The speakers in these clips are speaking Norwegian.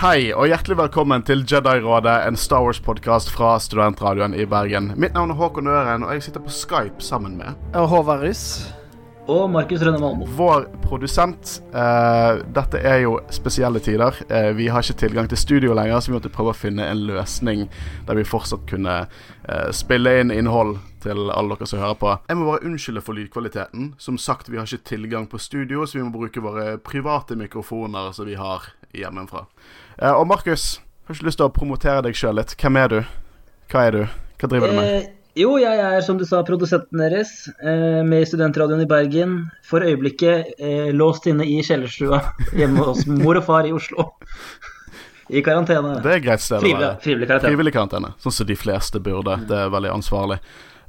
Hei, og hjertelig velkommen til Jedi-rådet, en Star Wars-podkast fra studentradioen i Bergen. Mitt navn er Håkon Øren, og jeg sitter på Skype sammen med Og Håvard Rys. Og Markus Rønne Malmo. vår produsent. Uh, dette er jo spesielle tider. Uh, vi har ikke tilgang til studio lenger, så vi måtte prøve å finne en løsning der vi fortsatt kunne uh, spille inn innhold til alle dere som hører på. Jeg må bare unnskylde for lydkvaliteten. Som sagt, vi har ikke tilgang på studio, så vi må bruke våre private mikrofoner som vi har hjemmefra. Eh, og Markus, har ikke lyst til å promotere deg sjøl litt. Hvem er du? Hva er du? Hva driver du med? Eh, jo, jeg er som du sa produsenten deres, eh, med Studentradioen i Bergen. For øyeblikket eh, låst inne i kjellerstua hjemme hos mor og far i Oslo. I karantene. Det er greit sted å være. frivillig karantene. Frivillig karantene, sånn som de fleste burde. Det er veldig ansvarlig.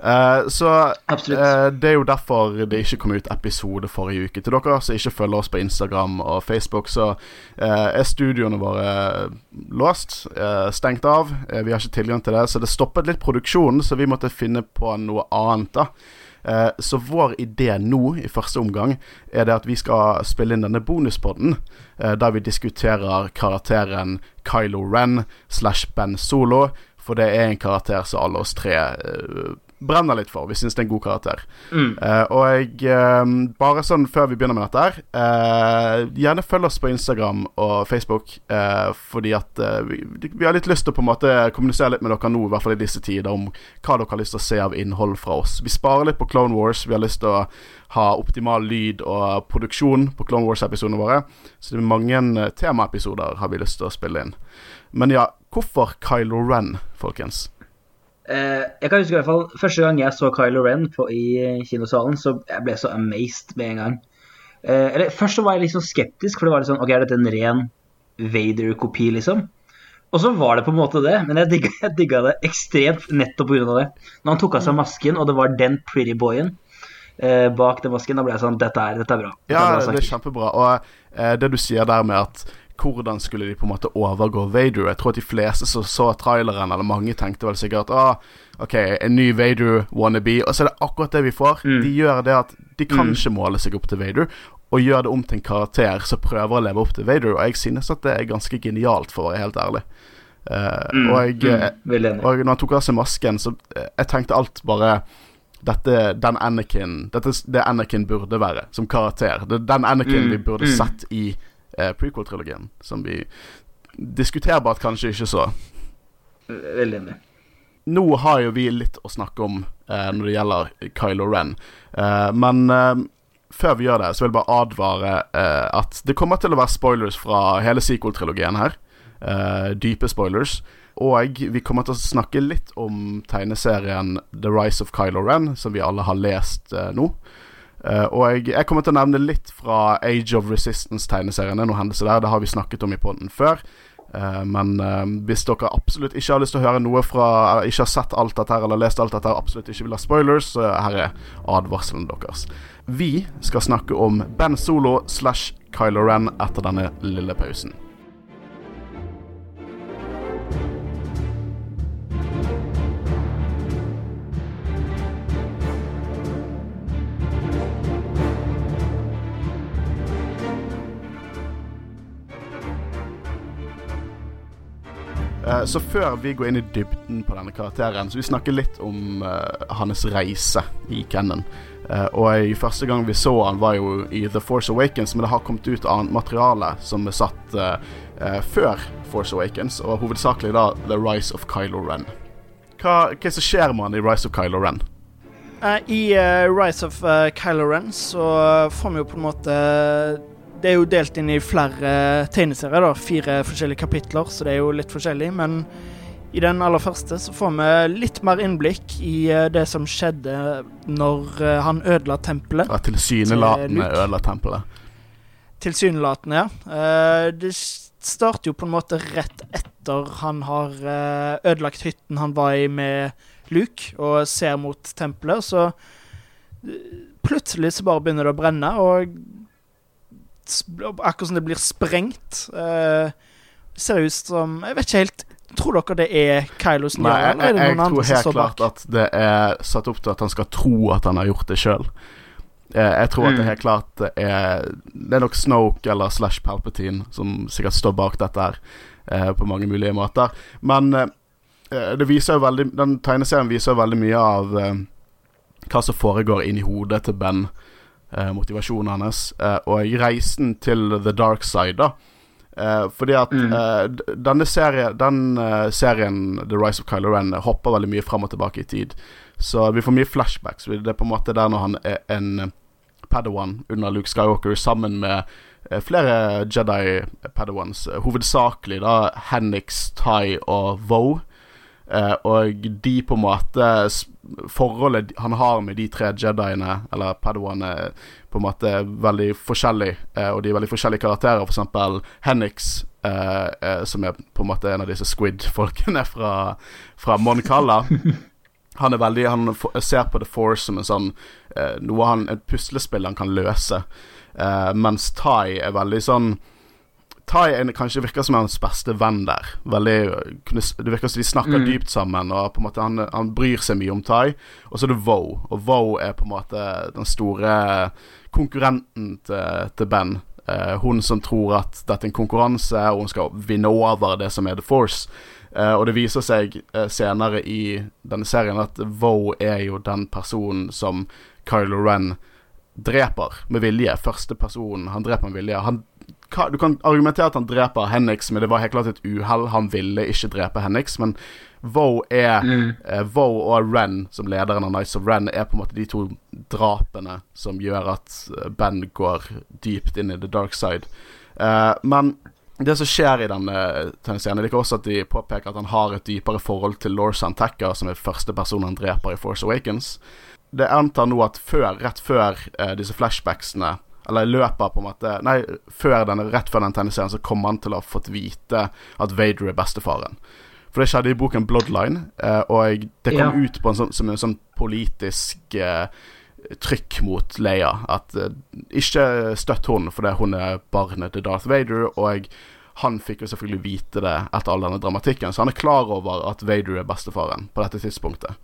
Eh, så eh, det er jo derfor det ikke kom ut episode forrige uke. Til dere som ikke følger oss på Instagram og Facebook, så uh, er studioene våre låst, stengt av. Vi har ikke tilgang til det, så det stoppet litt produksjonen, så vi måtte finne på noe annet, da. Så vår idé nå, i første omgang, er det at vi skal spille inn denne bonuspodden, der vi diskuterer karakteren Kylo Ren slash Ben Solo, for det er en karakter som alle oss tre brenner litt for. Vi syns det er en god karakter. Mm. Uh, og jeg eh, Bare sånn før vi begynner med dette her uh, Gjerne følg oss på Instagram og Facebook, uh, fordi at vi, vi har litt lyst til å på en måte kommunisere litt med dere nå, i hvert fall i disse tider, om hva dere har lyst til å se av innhold fra oss. Vi sparer litt på Clone Wars. Vi har lyst til å ha optimal lyd og produksjon på Clone Wars-episodene våre. Så det er mange temaepisoder har vi lyst til å spille inn. Men ja, hvorfor Kylo Ren, folkens? Eh, jeg kan huske i hvert fall Første gang jeg så Kylo Ren på, i kinosalen, så jeg ble så amazed med en gang. Eh, eller Først så var jeg sånn skeptisk, for det var litt sånn Ok, er dette en ren Vader-kopi, liksom? Og så var det på en måte det, men jeg digga, jeg digga det ekstremt nettopp pga. det. Når han tok av seg masken, og det var den pretty boyen eh, bak den masken, da ble jeg sånn Dette er, dette er bra. Dette Ja, er bra det er kjempebra. Og eh, det du sier der med at hvordan skulle de på en måte overgå Vader? Jeg tror at de fleste som så traileren, eller mange, tenkte vel sikkert ah, OK, en ny Vader wannabe. Og så er det akkurat det vi får. Mm. De gjør det at de kan ikke måle seg opp til Vader, og gjør det om til en karakter som prøver å leve opp til Vader. Og jeg synes at det er ganske genialt, for å være helt ærlig. Uh, Mm, og jeg, mm, og når han tok av seg masken, så eh, jeg tenkte alt bare dette, den Anakin Dette det Anakin burde være som karakter. Det den Anakin Mm, vi burde mm. sett i eh, prequel-trilogien. Som vi diskuterbart kanskje ikke så. Veldig enig. Nå har jo vi litt å snakke om eh, når det gjelder Kylo Ren, eh, men eh, før vi gjør det, så vil jeg bare advare eh, at det kommer til å være spoilers fra hele sequel-trilogien her. Eh, dype spoilers. Og vi kommer til å snakke litt om tegneserien The Rise of Kylo Ren, som vi alle har lest nå. Eh, og jeg, jeg kommer til å nevne litt fra Age of Resistance-tegneseriene. Er noen hendelser der, det har vi snakket om i podden før. Uh, men uh, hvis dere absolutt ikke har lyst til å høre noe fra Ikke har sett alt dette her eller lest alt dette her, absolutt ikke vil ha spoilers, så her er advarselen deres. Vi skal snakke om Ben Solo slash Kylo Ren etter denne lille pausen. Så før vi går inn i dybden på denne karakteren, så vi snakker litt om uh, hans reise i Kennan. Uh, og i første gang vi så han var jo i The Force Awakens, men det har kommet ut annet materiale som er satt uh, eh, før Force Awakens, og hovedsakelig da The Rise of Kylo Ren. Hva, hva som skjer med han i Rise of Kylo Ren? Eh, I eh, Rise of eh, Kylo Ren så får vi jo på en måte Det er jo delt inn i flere tegneserier, da. Fire forskjellige kapitler, så det er jo litt forskjellig. Men i den aller første så får vi litt mer innblikk i eh, det som skjedde når eh, han ødela tempelet. Ja, Tilsynelatende til ødela tempelet. Tilsynelatende, ja. Eh, det starter jo på en måte rett etter han har eh, ødelagt hytten han var i med Luke, og ser mot tempelet. Så eh, plutselig så bare begynner det å brenne, og akkurat som det blir sprengt. Uh, ser ut som Jeg vet ikke helt Tror dere det er Kylos nye? Nei, er det, jeg, eller er det jeg noen andre tror helt klart at det er satt opp til at han skal tro at han har gjort det sjøl. Jeg tror at det er helt klart er Det er nok Snoke eller slash Palpatine som sikkert står bak dette her. eh, på mange mulige måter. Men eh, det viser jo veldig den tegneserien viser jo veldig mye av eh, hva som foregår inni hodet til Ben. Eh, motivasjonen hans, eh, og reisen til the dark side, da. Eh, fordi at Mm. eh, denne serien, den eh, serien The Rise of Kylo Ren hopper veldig mye fram og tilbake i tid. Så vi får mye flashbacks. Det er på en måte der når han er en Padawan under Luke Skywalker sammen med eh, flere Jedi Padawans. eh, Hovedsakelig da Hennix, Tai og Vo. Eh, og de på en måte Forholdet han har med de tre Jediene, eller Padawane, er på en måte veldig forskjellig. Eh, og de er veldig forskjellige karakterer. For eksempel Hennix, eh, som er på en måte en av disse Squid-folkene fra, fra Mon Cala. Han er veldig Han ser på The Force som en sånn Noe han Et puslespill han kan løse. Mens Tai er veldig sånn Tai kanskje virker som hans beste venn der. Veldig kunne Det virker som de snakker Mm. dypt sammen, og på en måte han, han bryr seg mye om Tai. Og så er det Vo, og Vo er på en måte den store konkurrenten til, til Ben. Eh, hun som tror at dette er en konkurranse, og hun skal vinne over det som er The Force. Eh, og det viser seg eh, senere i denne serien at Vo er jo den personen som Kylo Ren dreper med vilje. Første personen han dreper med vilje. Han, du kan argumentere at han dreper Hennix, men det var helt klart et uhell. Han ville ikke drepe Hennix, men Vo er Mm. eh, Vo og Ren, som lederen av Nice of Ren, er på en måte de to drapene som gjør at eh, Ben går dypt inn i the dark side. Eh, men det som skjer i denne tegneserien, Jeg liker også at de påpeker at han har et dypere forhold til Lorsan Tekka, som er første person han dreper i Force Awakens. Det antar nå at før, rett før eh, disse flashbacksene eller i løpet av på en måte Nei, før denne, rett før den tegneserien så kommer han til å ha fått vite at Vader er bestefaren. For det skjedde i boken Bloodline, eh, og det kom Ja. ut på en sånn, som en sånn politisk eh, trykk mot Leia. At eh, ikke støtt hun, fordi hun er barnet til Darth Vader, og han fikk jo selvfølgelig vite det etter all denne dramatikken, så han er klar over at Vader er bestefaren på dette tidspunktet.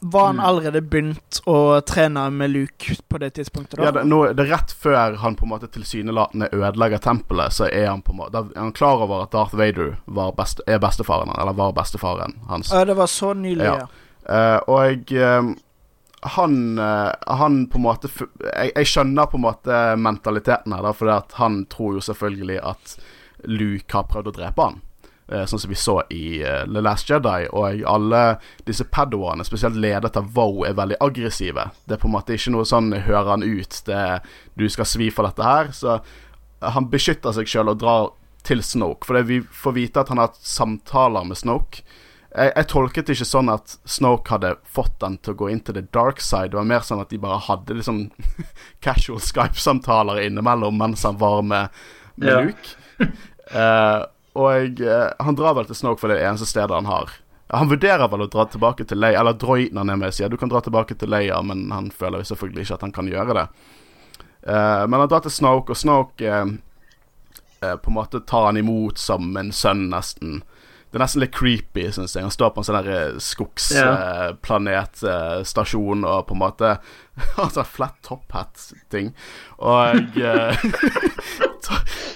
Var han Mm. allerede begynt å trene med Luke på det tidspunktet? da? Ja, det, nå, det er rett før han på en måte tilsynelatende ødelegger tempelet, så er han på en måte er han klar over at Darth Vader var beste, er bestefaren hans, eller var bestefaren hans. Ja, det var så nylig, Ja. ja. Uh, og uh, han, uh, han på en måte jeg, jeg skjønner på en måte mentaliteten her, at han tror jo selvfølgelig at Luke har prøvd å drepe han. Eh, sånn som vi så i eh, The Last Jedi. Og alle disse padoene, spesielt ledet av Wow, er veldig aggressive. Det er på en måte ikke noe sånn 'hører han ut', det 'du skal svi for dette her'. Så han beskytter seg sjøl og drar til Snoke. For vi får vite at han har hatt samtaler med Snoke. Jeg, jeg tolket det ikke sånn at Snoke hadde fått han til å gå inn til the dark side. Det var mer sånn at de bare hadde liksom casual Skype-samtaler innimellom mens han var med, med Ja. Luke. Eh, og eh, han drar vel til Snoke for det eneste stedet han har. Han vurderer vel å dra tilbake til Leia, eller droiden han er med, sier du kan dra tilbake til Leia, men han føler jo selvfølgelig ikke at han kan gjøre det. Uh, men han drar til Snoke, og Snoke uh, uh, på en måte tar han imot som en sønn, nesten. Det er nesten litt creepy, syns jeg. Han står på en sånn skogsplanetstasjon og på en måte har sånn flat top hat-ting. Og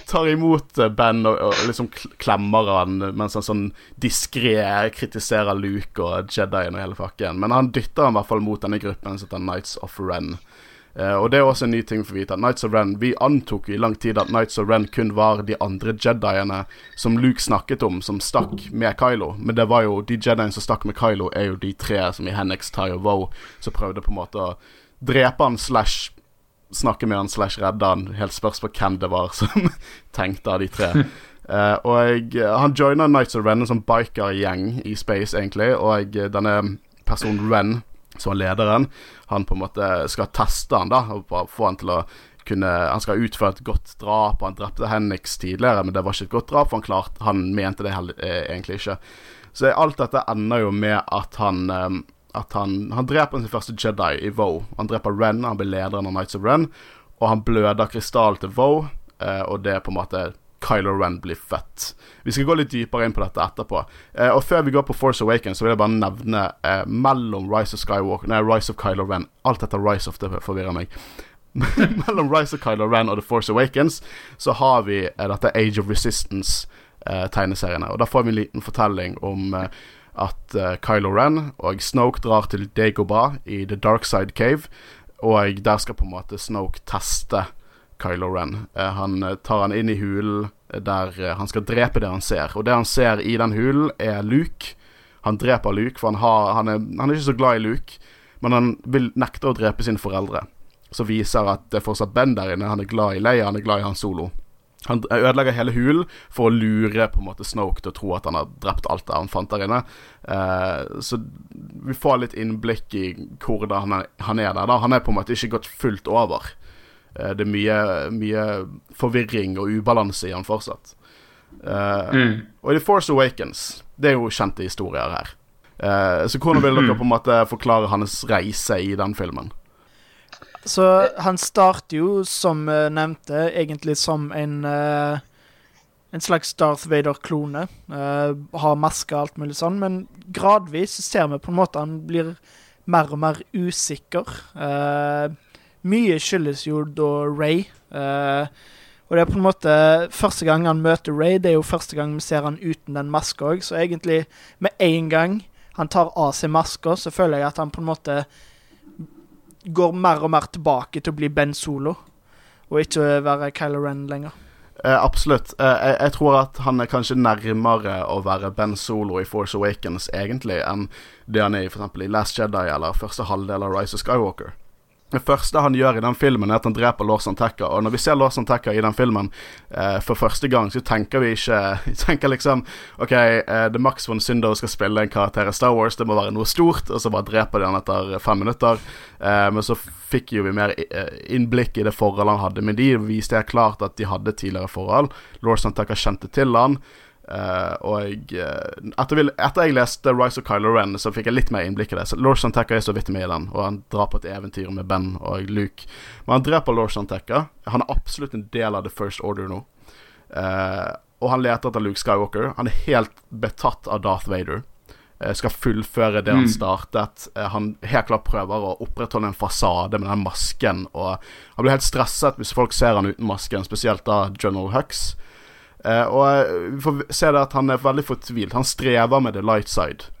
tar, imot eh, Ben og, og liksom klemmer han mens han sånn diskré kritiserer Luke og Jedien og hele fakken. Men han dytter han i hvert fall mot denne gruppen som heter Nights of Ren. Uh, og det er også en ny ting for å vite. At Knights of Ren Vi antok i lang tid at Knights of Ren kun var de andre Jediene som Luke snakket om, som stakk med Kylo. Men det var jo de Jediene som stakk med Kylo, er jo de tre som i Hennex, Tai og Woe som prøvde på en måte å drepe han slash snakke med han slash redde han. Helt spørs på hvem det var som tenkte av de tre. Uh, og han joiner Nights of Ren, en sånn bikergjeng i space, egentlig. Og denne personen Ren, som er lederen, han på en måte skal teste han da, og få han til å kunne Han skal utføre et godt drap, han drepte Hennix tidligere, men det var ikke et godt drap, for han klart Han mente det heller, eh, egentlig ikke. Så alt dette ender jo med at han eh, At han, han dreper sin første Jedi i Voe. Han dreper Ren, han blir lederen av Nights of Ren, og han bløder krystall til Voe, eh, og det er på en måte Kylo Ren blir født. Vi skal gå litt dypere inn på dette etterpå. Eh, og før vi går på Force Awakens, så vil jeg bare nevne eh, mellom Rise of Skywalker Nei, Rise of Kylo Ren. Alt dette Rise of, det forvirrer meg. mellom Rise of Kylo Ren og The Force Awakens så har vi eh, dette Age of Resistance eh. Og Da får vi en liten fortelling om eh, at uh, Kylo Ren og Snoke drar til Dagobah i The Dark Side Cave, og der skal på en måte Snoke teste Kylo Ren. Uh, han uh, tar han inn i hulen der han skal drepe det han ser. Og det han ser i den hulen, er Luke. Han dreper Luke, for han, har, han, er, han er ikke så glad i Luke, men han vil nekte å drepe sine foreldre. Som viser at det er fortsatt Ben der inne. Han er glad i Leia, han er glad i Han Solo. Han ødelegger hele hulen for å lure på en måte Snoke til å tro at han har drept alt det han fant der inne. Uh, så vi får litt innblikk i hvordan han er, han er der. da Han er på en måte ikke gått fullt over. Uh, det er mye, mye, forvirring og ubalanse i han fortsatt. Uh, mm. Og i The Force Awakens Det er jo kjente historier her. så hvordan vil dere på en måte forklare hans reise i den filmen? Så han starter jo, som uh, nevnte, egentlig som en uh, En slags Darth Vader-klone. Uh, har maske og alt mulig sånn, men gradvis ser vi på en måte han blir mer og mer usikker. mye skyldes jo da Ray. og det er på en måte Første gang han møter Ray, det er jo første gang vi ser han uten den maska òg, så egentlig med en gang han tar av seg maska, så føler jeg at han på en måte går mer og mer tilbake til å bli Ben Solo, og ikke være Kylo Ren lenger. Eh, absolutt. Eh, jeg, jeg, tror at han er kanskje nærmere å være Ben Solo i Force Awakens egentlig enn det han er i f.eks. i Last Jedi eller første halvdel av Rise of Skywalker. Det første han gjør i den filmen, er at han dreper Lawson Tacker. Og når vi ser Lawson Tacker i den filmen eh, for første gang, så tenker vi ikke Vi tenker liksom OK, eh, The Max von Syndor skal spille en karakter i Star Wars, det må være noe stort, og så bare dreper de han etter fem minutter. Eh, men så fikk jo vi mer eh, innblikk i det forholdet han hadde. Men de viste helt klart at de hadde tidligere forhold. Lawson Tacker kjente til han. Uh, og uh, etter, etter, jeg leste Rise of Kylo Ren, så fikk jeg litt mer innblikk i det. Så Lord Santekka er så vidt med i den, og han drar på et eventyr med Ben og Luke. Men han dreper Lord Tekka. Han er absolutt en del av The First Order nå. Uh, og han leter etter Luke Skywalker. Han er helt betatt av Darth Vader. skal fullføre det han mm. startet. han helt klart prøver å opprettholde en fasade med den masken. Og han blir helt stresset hvis folk ser han uten masken, spesielt da General Hux. Uh, og eh, vi får se det at han er veldig fortvilt. Han strever med the light side.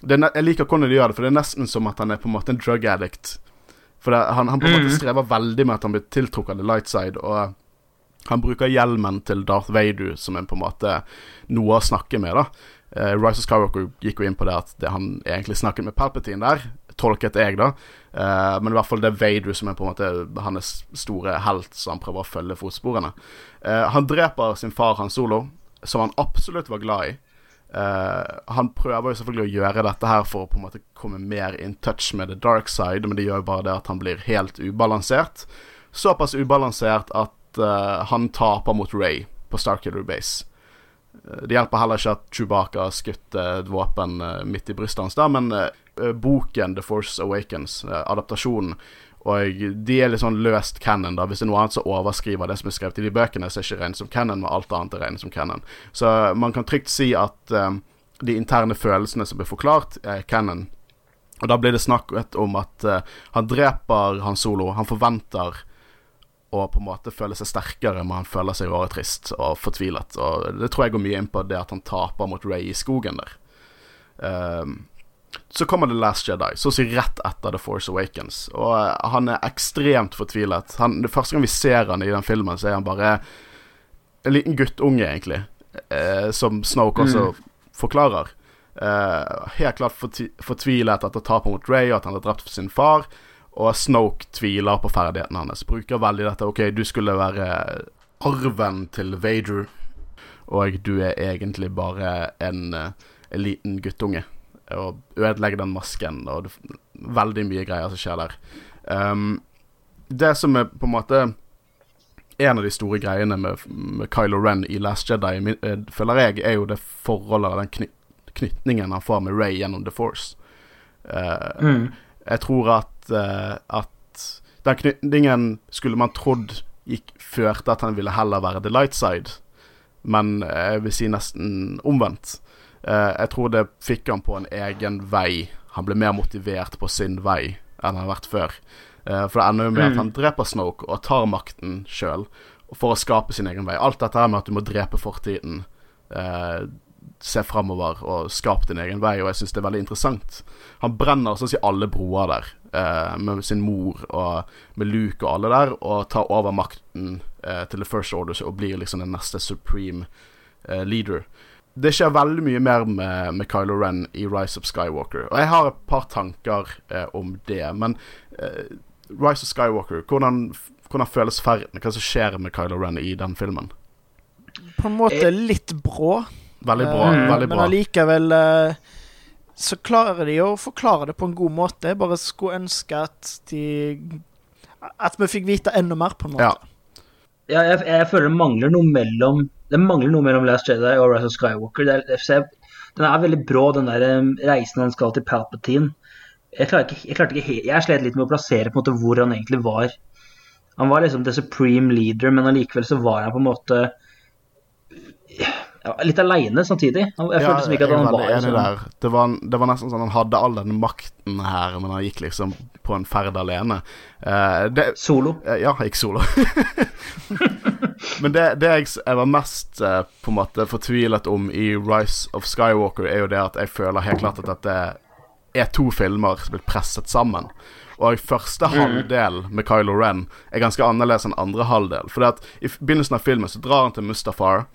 jeg liker hvordan de gjør det, for det er nesten som at han er på en måte en drug addict. For det, han, han, på en måte mm. strever veldig med at han blir tiltrukket av the light side. Og han bruker hjelmen til Darth Vader som en på en måte noe å snakke med. da uh, Rise of Skywalker gikk jo inn på det at det han egentlig snakket med Palpatine der, tolket jeg, da. Uh, men i hvert fall det er Vader som er på en måte hans store helt, så han prøver å følge fotsporene. Uh, han dreper sin far Han Solo, som han absolutt var glad i. Uh, han prøver jo selvfølgelig å gjøre dette her for å på en måte komme mer in touch med the dark side, men det gjør jo bare det at han blir helt ubalansert. Såpass ubalansert at han taper mot Ray på Starkiller Base. Det hjelper heller ikke at Chewbacca har skutt et våpen midt i brystet hans, da, men Eh, boken The Force Awakens, eh, adaptasjonen. Og de er litt sånn løst canon, da. Hvis det er noe annet som overskriver det som er skrevet i de bøkene, så er det ikke regnet som canon, men alt annet er regnet som canon. Så man kan trygt si at de interne følelsene som blir forklart, er canon. Og da blir det snakket om at uh, han dreper Han Solo. Han forventer å på en måte føle seg sterkere, men han føler seg bare trist og fortvilet. Og det tror jeg går mye inn på det at han taper mot Ray i skogen der. Um, så kommer The Last Jedi, så å si rett etter The Force Awakens. Og uh, han er ekstremt fortvilet. Han, det Første gang vi ser han i den filmen, så er han bare en liten guttunge, egentlig. Uh, som Snoke også mm. forklarer. Uh, helt klart fortvilet etter tapet mot Ray og at han har drept sin far. Og Snoke tviler på ferdighetene hans. Bruker veldig dette OK, du skulle være arven til Vader, og du er egentlig bare en, en liten guttunge og ødelegger den masken, og det, veldig mye greier som skjer der. Um, det som er på en måte en av de store greiene med, med Kylo Ren i Last Jedi, eh, føler jeg, er jo det forholdet, den kny knytningen han får med Ray gjennom The Force. Uh, mm. Jeg tror at, at den knytningen skulle man trodd gikk førte at han ville heller være the light side, men jeg vil si nesten omvendt. Uh, jeg tror det fikk han på en egen vei. Han ble mer motivert på sin vei enn han har vært før. For det ender jo med mm. at han dreper Snoke og tar makten sjøl for å skape sin egen vei. Alt dette her med at du må drepe fortiden eh, se framover og skape din egen vei, og jeg syns det er veldig interessant. Han brenner sånn å si alle broer der, eh, med sin mor og med Luke og alle der, og tar over makten eh, til The First Order og blir liksom den neste supreme eh, leader. Det skjer veldig mye mer med, med Kylo Ren i Rise of Skywalker, og jeg har et par tanker eh, om det. Men eh, Rise of Skywalker, hvordan, hvordan føles ferden? Hva som skjer med Kylo Ren i den filmen? På en måte litt brå. Veldig bra. veldig veldig Men allikevel eh, så klarer de å forklare det på en god måte. Jeg bare skulle ønske at de At vi fikk vite enda mer, på en måte. Ja. Ja, jeg, jeg føler det mangler noe mellom Det mangler noe mellom Last Jedi og Rise of Skywalker. Det er, jeg den er veldig brå, den der eh, reisen han skal til Palpatine. Jeg, ikke, jeg, ikke jeg slet litt med å plassere på en måte hvor han egentlig var. Han var liksom the supreme leader, men allikevel så var han på en måte litt aleine samtidig. Jeg Jeg Ja, følte liksom ikke at han var enig liksom, der. Det var, det var nesten sånn han hadde all den makten her, men han gikk liksom på en ferd alene. Uh, det, solo. Eh, Ja, jeg gikk solo. Men det, det jeg, jeg var mest uh, på en måte fortvilet om i Rise of Skywalker, er jo det at jeg føler helt klart at dette er to filmer som blir presset sammen. Og første halvdel med Kylo Ren er ganske annerledes enn andre halvdel. For i begynnelsen av filmen så drar han til Mustafar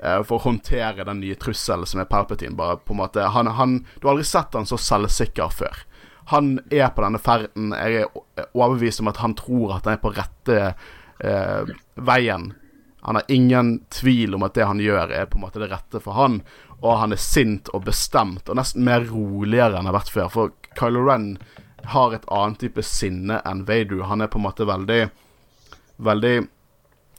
for å håndtere den nye trusselen som er Palpatine. Bare på en måte han, han, Du har aldri sett han så selvsikker før. Han er på denne ferden. Jeg er overbevist om at han tror at han er på rette eh, veien. Han har ingen tvil om at det han gjør, er på en måte det rette for han. Og han er sint og bestemt, og nesten mer roligere enn han har vært før. For Kylo Ren har et annet type sinne enn Vader. Han er på en måte veldig Veldig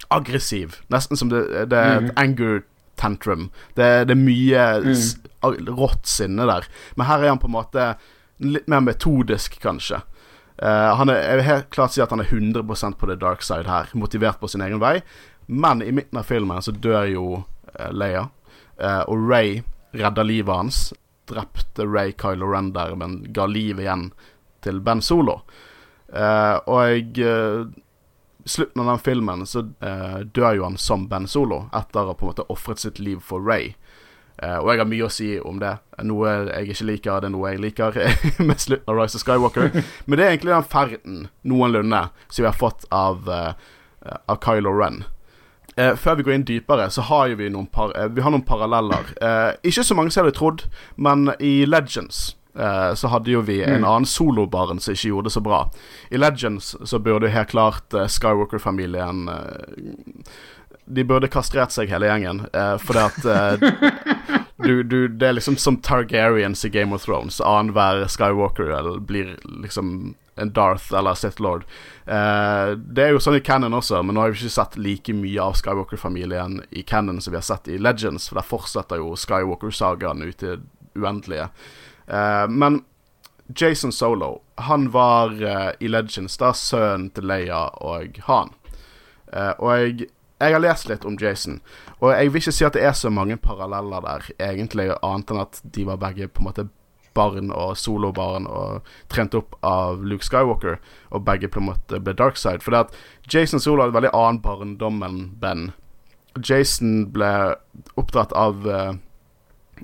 aggressiv. Nesten som det, det er et anger tantrum. Det, det er mye mm. rått sinne der. Men her er han på en måte litt mer metodisk, kanskje. Uh, han er, jeg vil helt klart si at han er 100% på the dark side her, motivert på sin egen vei. Men i midten av filmen så dør jo uh, Leia, uh, og Ray redder livet hans. Drepte Ray Kylo Ren der, men ga liv igjen til Ben Solo. Og jeg slutten av den filmen så uh, dør jo han som Ben Solo, etter å på en måte ofret sitt liv for Ray. Uh, og jeg har mye å si om det. Noe jeg ikke liker, det er noe jeg liker med slutten av Rise of Skywalker. Men det er egentlig den ferden, noenlunde, som vi har fått av, uh, av Kylo Ren. Uh, før vi går inn dypere, så har vi noen, par, vi har noen paralleller. Ikke så mange som hadde trodd, men i Legends eh, så hadde jo vi en annen solobaren som ikke gjorde det så bra. I Legends så burde jo helt klart eh, Skywalker-familien eh, De burde kastrert seg hele gjengen, fordi at du, du, det er liksom som Targaryens i Game of Thrones. Annenhver Skywalker eller blir liksom en Darth eller Sith Lord. Det er jo sånn i Cannon også, men nå har vi ikke sett like mye av Skywalker-familien i Cannon som vi har sett i Legends, for der fortsetter jo Skywalker-sagaen ut i uendelige. Eh, men Jason Solo, han var eh, i Legends da sønnen til Leia og Han. Eh, og jeg, jeg har lest litt om Jason, og jeg vil ikke si at det er så mange paralleller der, egentlig, annet enn at de var begge på en måte barn og solobarn og trent opp av Luke Skywalker, og begge på en måte ble darkside. For det at Jason Solo hadde veldig annen barndom enn Ben. Jason ble oppdratt av eh,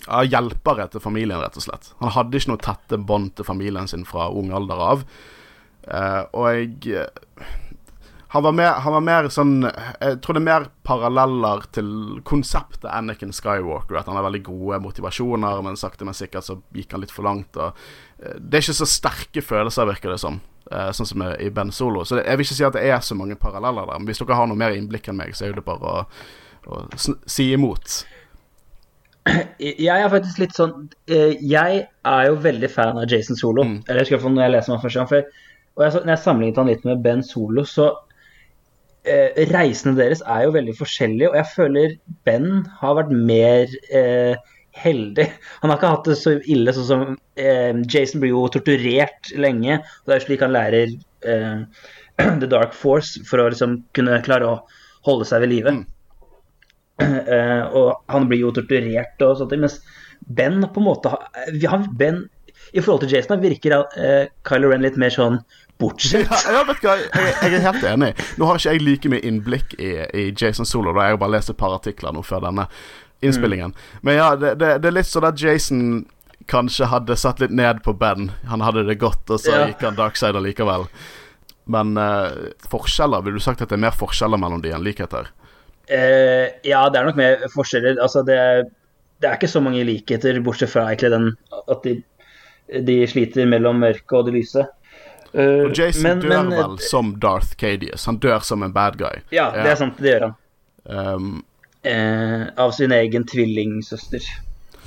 av hjelpere til familien, rett og slett. Han hadde ikke noe tette bånd til familien sin fra ung alder av. Eh, og jeg eh, han var, mer, han var mer sånn Jeg tror det er mer paralleller til konseptet Anakin Skywalker. At han har veldig gode motivasjoner, men sakte, men sikkert så gikk han litt for langt. Og, eh, det er ikke så sterke følelser, virker det som. eh, sånn som i Ben Solo. Så det, jeg vil ikke si at det er så mange paralleller der. Men hvis dere har noe mer innblikk enn meg, så er det bare å, å si imot. Jeg er faktisk litt sånn eh, Jeg er jo veldig fan av Jason Solo. Mm. Eller jeg skal når jeg leser ham første gang. For, og jeg, når jeg sammenlignet han litt med Ben Solo, så eh, Reisene deres er jo veldig forskjellige, og jeg føler Ben har vært mer eh, heldig. Han har ikke hatt det så ille sånn som eh, Jason blir jo torturert lenge, og det er jo slik han lærer eh, The Dark Force for å liksom kunne klare å holde seg ved live. Mm. Eh, og han blir jo torturert og sånt, mens Ben på en måte har- Ben, I forhold til Jason virker uh, Kylo Ren litt mer sånn bortskjemt. Ja, ja, vet du hva, jeg, jeg er helt enig. Nå har ikke jeg like mye innblikk i, i Jason Solo. Da. Jeg har bare lest et par artikler nå før denne. innspillingen. Men ja, det, det, det er litt sånn at Jason kanskje hadde satt litt ned på Ben. Han hadde det godt, og så Ja. gikk han darkside likevel. Men uh, forskjeller, ville du sagt at det er mer forskjeller mellom de enn likheter? Eh, ja, det er nok mer forskjeller. Altså, det, det er ikke så mange likheter, bortsett fra egentlig den at de, de sliter mellom mørket og det lyse. Uh, Og Jason men- dør men- vel som Darth Cadius. Han dør som en bad guy. Ja, det er sant. Det gjør han. Um, Eh, av sin egen tvillingsøster.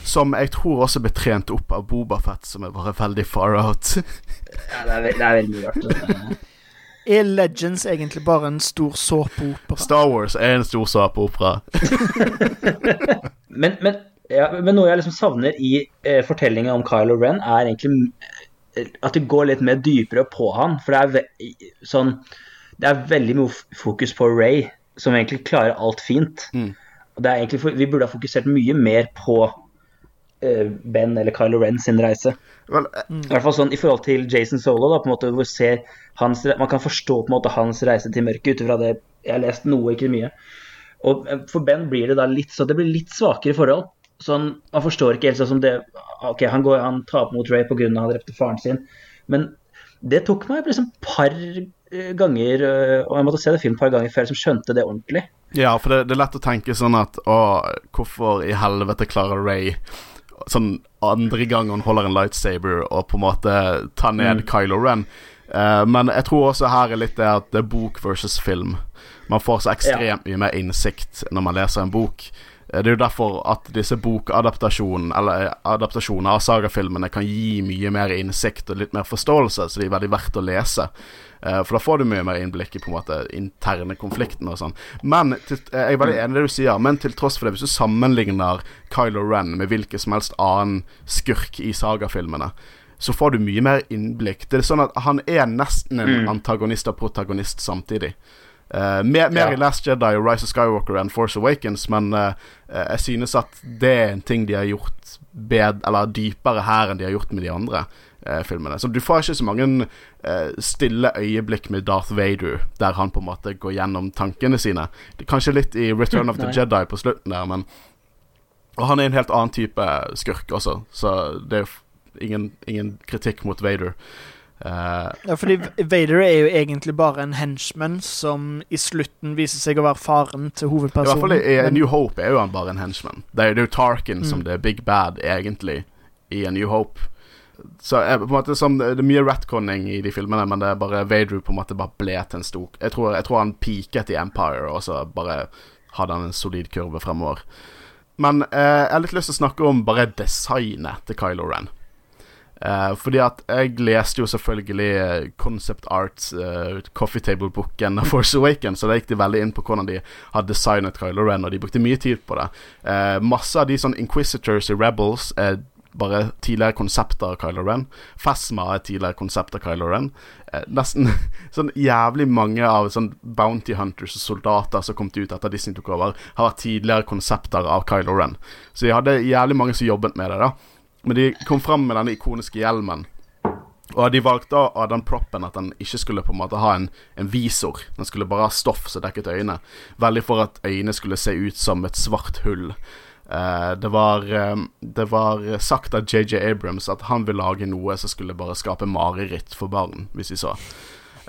som jeg tror også ble trent opp av Bobafett, som er bare veldig far out. Ja, det, er, det er veldig rart. Er Legends egentlig bare en stor såpeopera? Star Wars er en stor såpeopera. Men, men, ja, men noe jeg liksom savner i eh, fortellingen om Kylo Ren, er egentlig eh, at det går litt mer dypere på han. For det er, ve sånn, det er veldig mye fokus på Ray, som egentlig klarer alt fint. Mm. Og det er egentlig, vi burde ha fokusert mye mer på Ben eller Kylo Ren sin reise. Vel, mm. I hvert fall sånn i forhold til Jason Solo, da, på en måte, hvor ser hans, man kan forstå på en måte hans reise til mørket ut ifra det Jeg har lest noe, ikke mye. Og eh, for Ben blir det da litt så det blir litt svakere forhold. Sånn, Man forstår ikke helt sånn som det Ok, han, går, han taper mot Ray pga. han drepte faren sin, men det tok meg liksom par eh, ganger, eh, og jeg måtte se det film par ganger før jeg liksom skjønte det ordentlig. Ja, for det, det er lett å tenke sånn at Å, hvorfor i helvete klarer Ray Sånn andre gang hun holder en lightsaber og på en måte tar ned Mm. Kylo Ren. Uh, men jeg tror også her er litt det at det er bok versus film. Man får så ekstremt mye mer innsikt når man leser en bok. Eh, Det er jo derfor at disse bokadaptasjonene Eller eh, adaptasjoner av sagafilmene kan gi mye mer innsikt og litt mer forståelse, så de er veldig verdt å lese. Eh, For da får du mye mer innblikk i på en måte interne konfliktene og sånn. Men til, eh, jeg er veldig enig i det du sier, men til tross for det, hvis du sammenligner Kylo Ren med hvilken som helst annen skurk i sagafilmene, så får du mye mer innblikk. Det er sånn at Han er nesten en Mm. antagonist og protagonist samtidig. Uh, mer mer Ja. i Last Jedi Rise of Skywalker and Force Awakens, men uh, jeg synes at det er en ting de har gjort bed, eller dypere her enn de har gjort med de andre filmene. Så du får ikke så mange stille øyeblikk med Darth Vader, der han på en måte går gjennom tankene sine. Det, kanskje litt i Return of the Jedi på slutten der, men Og han er en helt annen type skurk også, så det er ingen, ingen kritikk mot Vader. Uh... Ja, fordi Vader er jo egentlig bare en henchman som i slutten viser seg å være faren til I hvert fall hovedpersonen. i, i Men- New Hope er jo han bare en henchman. Det er jo Tarkin mm. Som det er big bad, egentlig, i A New Hope. Så jeg, på en måte som, Det er mye retconning i de filmene, men det er bare Vader på en måte bare ble til en stor Jeg tror, jeg tror han peaket i Empire, og så bare hadde han en solid kurve fremover. Men eh, jeg har litt lyst til å snakke om bare designet til Kylo Ren. Eh, fordi at jeg leste jo selvfølgelig eh, concept Arts, eh, coffee table-boken av Force Awakens, så da gikk de veldig inn på hvordan de har designet Kylo Ren, og de brukte mye tid på det. Eh, masse av de sånn Inquisitors i Rebels er bare tidligere konsepter av Kylo Ren. Fasma er tidligere konsept av Kylo Ren. Eh, nesten sånn jævlig mange av sånn Bounty Hunters og soldater som kom ut etter Disney tok over, har vært tidligere konsepter av Kylo Ren. Så de hadde jævlig mange som jobbet med det, da. Men de kom fram med denne ikoniske hjelmen. Og de valgte av den proppen at den ikke skulle på en måte ha en, en visor. Den skulle bare ha stoff som dekket øynene. Veldig for at øynene skulle se ut som et svart hull. Eh, det, var, eh, det var sagt av JJ Abrams at han ville lage noe som skulle bare skape mareritt for barn, hvis de så.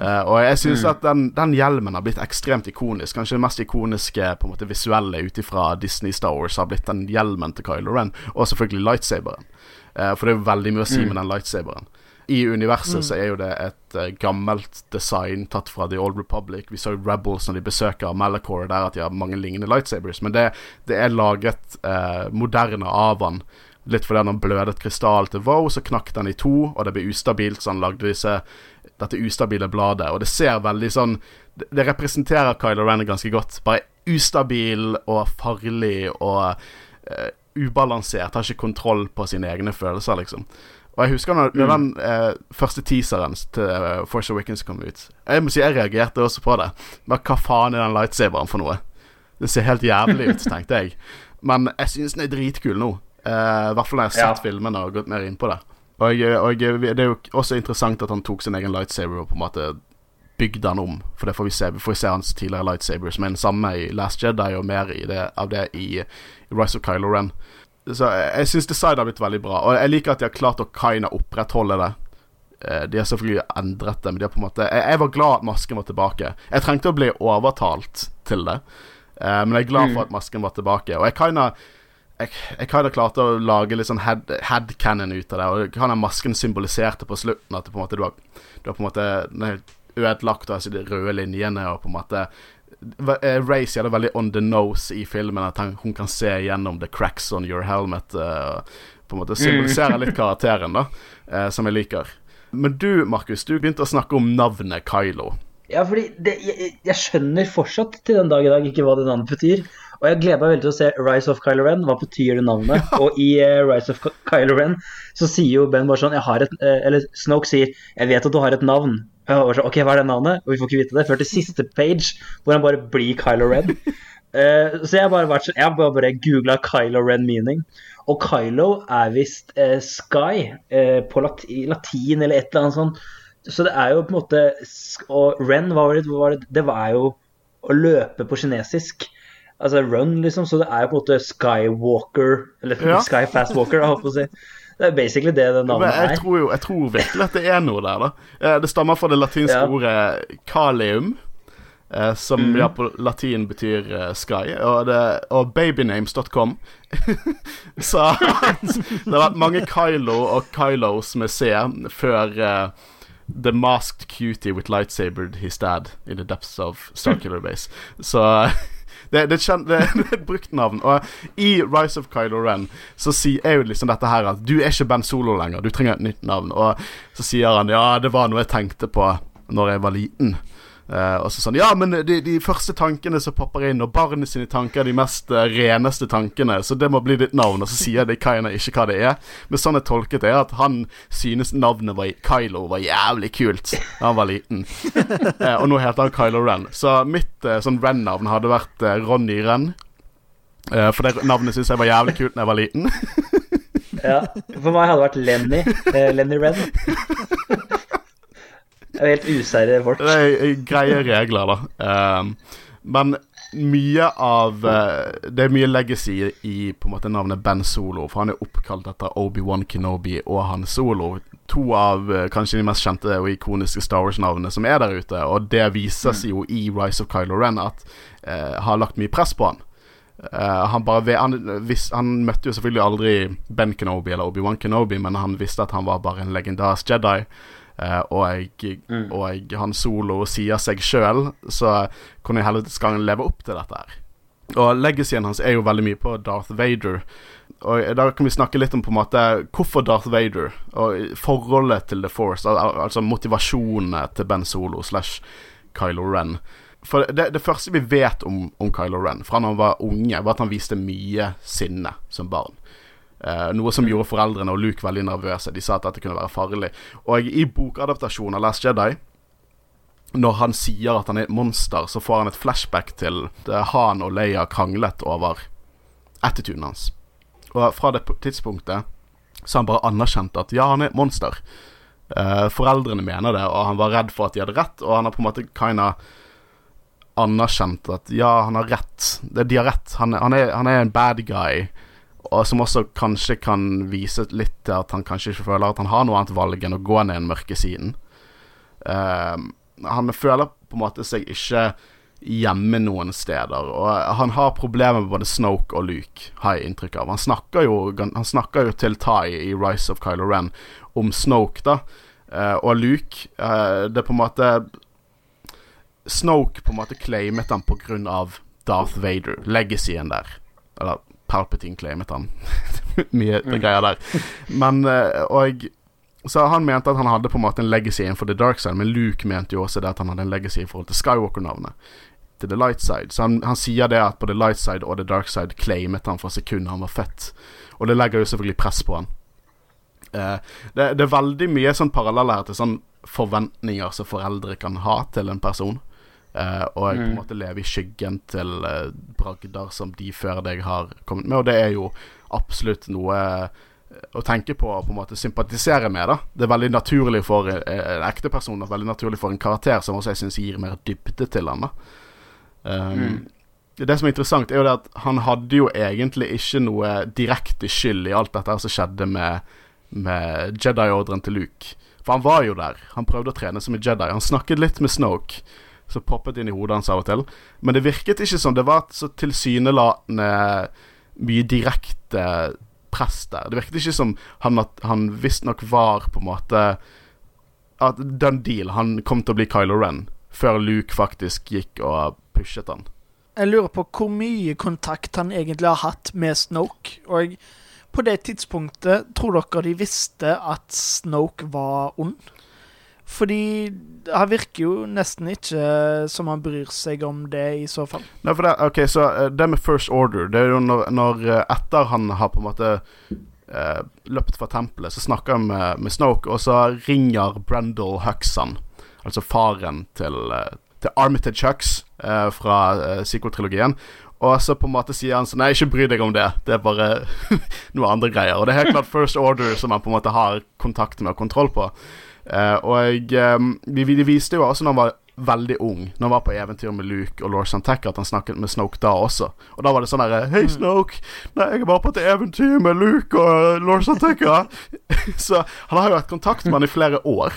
Uh, og jeg syns at den, den hjelmen har blitt ekstremt ikonisk. Kanskje det mest ikoniske på en måte visuelle ut ifra Disney Star Wars har blitt den hjelmen til Kylo Ren, og selvfølgelig lightsaberen. Eh, for det er veldig mye å si med den lightsaberen. I universet så er jo det et uh, gammelt design tatt fra The Old Republic. Vi så jo Rebels når de besøker Malachor der at de har mange lignende lightsabers, men det, det er laget uh, moderne av han. Litt fordi han blødet krystall til Wow, så knakk den i to, og det ble ustabilt, så han lagde disse, dette ustabile bladet. Og det ser veldig sånn Det, det representerer Kylo Ren ganske godt. Bare ustabil og farlig og uh, ubalansert. Har ikke kontroll på sine egne følelser, liksom. Og jeg husker når, når den eh, første teaseren til eh, Force Awakens kom ut Jeg må si jeg reagerte også på det. Men hva faen er den lightsaberen for noe? Det ser helt jævlig ut, tenkte jeg. Men jeg syns den er dritkul nå. Eh, I hvert fall når jeg har sett Ja. filmene og gått mer inn på det. Og, jeg- og jeg- det er jo også interessant at han tok sin egen lightsaber og på en måte bygde han om. For det får vi se. Vi får se hans tidligere lightsaber, som er den samme i Last Jedi, og mer det, av det i Rise of Kylo Ren. Så jeg, jeg syns designet har blitt veldig bra, og jeg liker at de har klart å kinda opprettholde det. Eh, De har selvfølgelig endret det, men de har på en måte jeg, jeg var glad at masken var tilbake. Jeg trengte å bli overtalt til det, eh, men jeg er glad for at masken var tilbake. Og jeg kinda jeg, jeg kinda klarte å lage litt sånn head, headcanon ut av det. Og hva den masken symboliserte på slutten, at det på en måte du har, du har på en måte ødelagt altså, de røde linjene, og på en måte Ray sier det veldig on the nose i filmen, at han, hun kan se gjennom the cracks on your helmet. Uh, på en måte symboliserer litt karakteren, da, uh, som jeg liker. Men du, Markus, du begynte å snakke om navnet Kylo. Ja, fordi det, jeg, jeg skjønner fortsatt til den dag i dag ikke hva det navnet betyr. Og jeg gleder meg veldig til å se Rise of Kylo Ren. Hva betyr det navnet? Og i uh, Rise of Kylo Ren så sier jo Ben bare sånn jeg har et, eh, Eller Snoke sier 'Jeg vet at du har et navn'. Og sånn, ok, hva er det navnet? Og vi får ikke vite det før til siste page, hvor han bare blir Kylo Ren. Uh, så jeg har bare vært Jeg bare, bare googla Kylo Ren meaning. Og Kylo er visst uh, Sky uh, på lat latin eller et eller annet sånt. Så det er jo på en måte Og Ren, var det? Var det? det var jo å løpe på kinesisk. Altså run, liksom. Så det er jo på en måte Skywalker Eller Ja. Sky Fast Walker, jeg holdt på å si. Det er basically det det navnet jeg er. tror jo jeg tror virkelig at det er noe der, da. Eh, Det stammer fra det latinske Ja. ordet kalium. eh, Som mm. ja, på latin betyr eh, sky. Og, det, og babynames.com sa at det har vært mange Kylo og Kylos med C før uh, The Masked Cutie with Lightsabered His Dad in the depths of Circular Base. Så det, det, et kjent, det, det er et brukt navn. Og i Rise of Kylo Ren så sier er jo liksom dette her at du er ikke Ben Solo lenger, du trenger et nytt navn. Og så sier han ja, det var noe jeg tenkte på når jeg var liten. Eh, og så sånn Ja, men de, de første tankene som popper inn, og barnet sine tanker er de mest uh, reneste tankene, så det må bli ditt navn. Og så sier de Kaina ikke hva det er. Men sånn jeg tolket det, er at han synes navnet var, Kylo var jævlig kult da han var liten. Uh, og nå heter han Kylo Ren. Så mitt sånn Ren-navn hadde vært Ronny Ren. Eh, for det navnet syns jeg var jævlig kult da jeg var liten. Ja. For meg hadde det vært Lenny. Lenny Ren. Det er helt usære folk. Det er eh, greie regler, da. Um, men mye av eh, Det er mye legacy i på en måte navnet Ben Solo, for han er oppkalt etter Obi-Wan Kenobi og Han Solo. To av eh, kanskje de mest kjente og ikoniske Star Wars-navnene som er der ute. Og det vises jo i Rise of Kylo Ren at eh, har lagt mye press på han. Uh, han, bare, han, vis, han møtte jo selvfølgelig aldri Ben Kenobi eller Obi-Wan Kenobi, men han visste at han var bare en legendarisk Jedi. Eh, og, jeg, og jeg, han solo sier seg sjøl, så kunne jeg heller skal han leve opp til dette her. Og legacyen hans er jo veldig mye på Darth Vader. Og da kan vi snakke litt om på en måte hvorfor Darth Vader, og forholdet til The Force, al altså motivasjonene til Ben Solo slash Kylo Ren. For det, det første vi vet om, om Kylo Ren fra da han var unge, var at han viste mye sinne som barn. Eh, noe som gjorde foreldrene og Luke veldig nervøse. De sa at dette kunne være farlig. Og i bokadaptasjonen av Last Jedi, når han sier at han er et monster, så får han et flashback til det Han og Leia kranglet over attituden hans. Og fra det tidspunktet så han bare anerkjent at ja, han er et monster. Uh, foreldrene mener det, og han var redd for at de hadde rett, og han har på en måte kinda anerkjent at ja, han har rett. De har rett. Han, han, er, han er en bad guy. Og som også kanskje kan vise litt til at han kanskje ikke føler at han har noe annet valg enn å gå ned den mørke siden. Uh, han føler på en måte seg ikke hjemme noen steder. Og han har problemer med både Snoke og Luke, har jeg inntrykk av. Han snakker jo, han snakker jo til Tai i Rise of Kylo Ren om Snoke, da. Uh, og Luke uh, Det er på en måte Snoke på en måte claimet han av Darth Vader, legacyen der. Eller Palpatine claimet han. Mye mm. greier der. Men eh, Og så han mente at han hadde på en måte en legacy innenfor The Dark Side, men Luke mente jo også det at han hadde en legacy i forhold til Skywalker-navnet. Til The Light Side. Så han, han sier det at på The Light Side og The Dark Side claimet han fra sekundet han var født. Og det legger jo selvfølgelig press på han. Eh, det, det er veldig mye sånn paralleller her til sånn forventninger som foreldre kan ha til en person. Eh, og på en måte lever i skyggen til uh, bragder som de før deg har kommet med. Og det er jo absolutt noe å tenke på og på en måte sympatisere med. da Det er veldig naturlig for en, en ekte person og veldig naturlig for en karakter som også jeg syns gir mer dybde til han. da um, Mm. Det som er interessant, er jo det at han hadde jo egentlig ikke noe direkte skyld i alt dette som skjedde med, med Jedi-ordren til Luke. For han var jo der. Han prøvde å trene som en Jedi. Han snakket litt med Snoke, som poppet inn i hodet hans av og til. Men det virket ikke som det var så tilsynelatende mye direkte press der. Det virket ikke som han, at han visstnok var på en måte At done deal. Han kom til å bli Kylo Ren før Luke faktisk gikk og pushet han. Jeg lurer på hvor mye kontakt han egentlig har hatt med Snoke. Og på det tidspunktet, tror dere de visste at Snoke var ond? Fordi han virker jo nesten ikke som han bryr seg om det, i så fall. Nei, for det, ok, så eh, det med First Order Det er jo når, når eh, etter han har på en måte eh, løpt fra tempelet, så snakker han med, med Snoke, og så ringer Brendel Huxon, altså faren til, eh, til Armitage Hux eh, fra eh, sequel-trilogien. Og så på en måte sier han sånn Nei, ikke bry deg om det. Det er bare noe andre greier. Og det er helt klart First Order som han på en måte har kontakt med og kontroll på. Eh, og eh, vi, vi viste jo også når han var veldig ung, når han var på eventyr med Luke og Lord Santek, at han snakket med Snoke da også. Og da var det sånn derre Hei, Snoke. Nei, jeg er bare på et eventyr med Luke og Lord Santek. så han har jo hatt kontakt med han i flere år.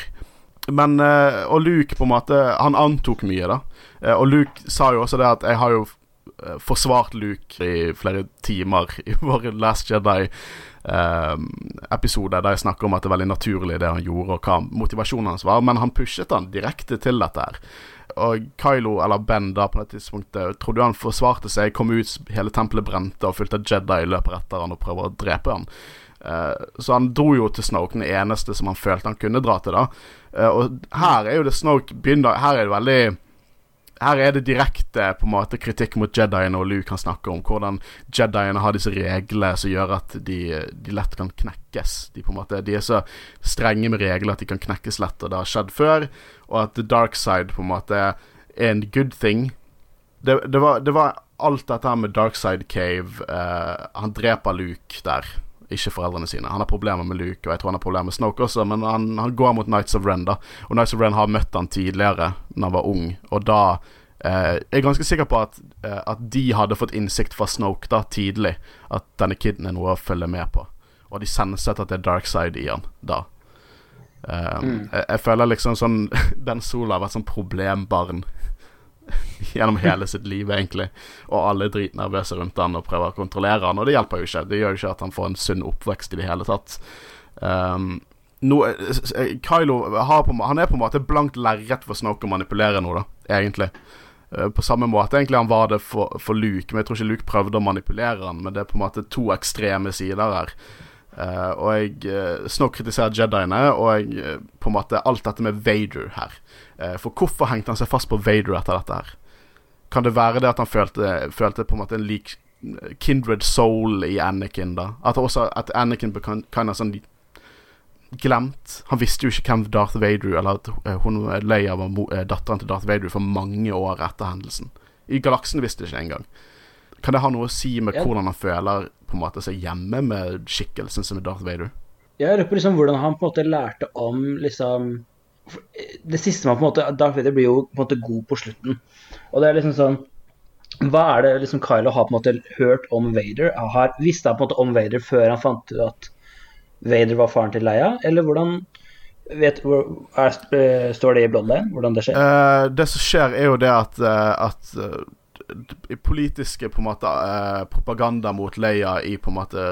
Men eh, Og Luke på en måte Han antok mye, da. Eh, og Luke sa jo også det at jeg har jo eh, forsvart Luke i flere timer i vår Last Jedi-episode, der jeg snakker om at det er veldig naturlig det han gjorde, og hva motivasjonen hans var. Men han pushet han direkte til dette her. Og Kylo, eller Ben, da på det tidspunktet trodde han forsvarte seg, kom ut, hele tempelet brente, og fulgte Jedi løper etter han og prøver å drepe han. Eh, så han dro jo til Snoke, den eneste som han følte han kunne dra til. da Eh, Og her er jo det Snoke begynner Her er det veldig her er det direkte på en måte kritikk mot Jediene og Luke kan snakke om hvordan Jediene har disse reglene som gjør at de, de lett kan knekkes. De, måte, de er så strenge med regler at de kan knekkes lett, og det har skjedd før. Og at the dark side på en måte er en good thing. Det, det, var, det var alt dette her med dark side cave. Uh, han dreper Luke der, ikke foreldrene sine. Han har problemer med Luke, og jeg tror han har problemer med Snoke også, men han, han går mot Nights of Ren, da. Og Nights of Ren har møtt han tidligere, Når han var ung, og da eh, Jeg er ganske sikker på at, eh, at de hadde fått innsikt fra Snoke da tidlig, at denne kiden er noe å følge med på. Og de senset at det er dark side i han da. Eh, jeg, jeg føler liksom sånn Den sola har vært sånn problembarn gjennom hele sitt liv, egentlig. Og alle er dritnervøse rundt han og prøver å kontrollere han, og det hjelper jo ikke. Det gjør jo ikke at han får en sunn oppvekst i det hele tatt. Um, no, Kylo på, han er på en måte blankt lerret for Snoke å manipulere nå, da, egentlig. Eh, På samme måte egentlig han var det for, for Luke, men jeg tror ikke Luke prøvde å manipulere han. Men det er på en måte to ekstreme sider her. Eh, og jeg uh, Snoke kritiserer Jediene, og jeg, uh, på en måte alt dette med Vader her. Eh, for hvorfor hengte han seg fast på Vader etter dette her? Kan det være det at han følte, følte på en måte en lik kindred soul i Anakin, da? At også at Anakin ble kind of sånn glemt. Han visste jo ikke hvem Darth Vader Eller at eh, hun Leia var eh, datteren til Darth Vader for mange år etter hendelsen. I galaksen visste det ikke engang. Kan det ha noe å si med Ja. hvordan han føler på en måte seg hjemme med skikkelsen som er Darth Vader? Jeg lurer på liksom hvordan han på en måte lærte om liksom Det siste man på en måte Darth Vader blir jo på en måte god på slutten. Og det er liksom sånn Hva er det liksom Kylo har på en måte hørt om Vader? Har, visste han på en måte om Vader før han fant ut at Vader var faren til Leia? Eller hvordan vet, er, eh, Står det i Bloodline hvordan det skjer? Uh, det som skjer, er jo det at, eh, at politiske på en måte eh, propaganda mot Leia i på en måte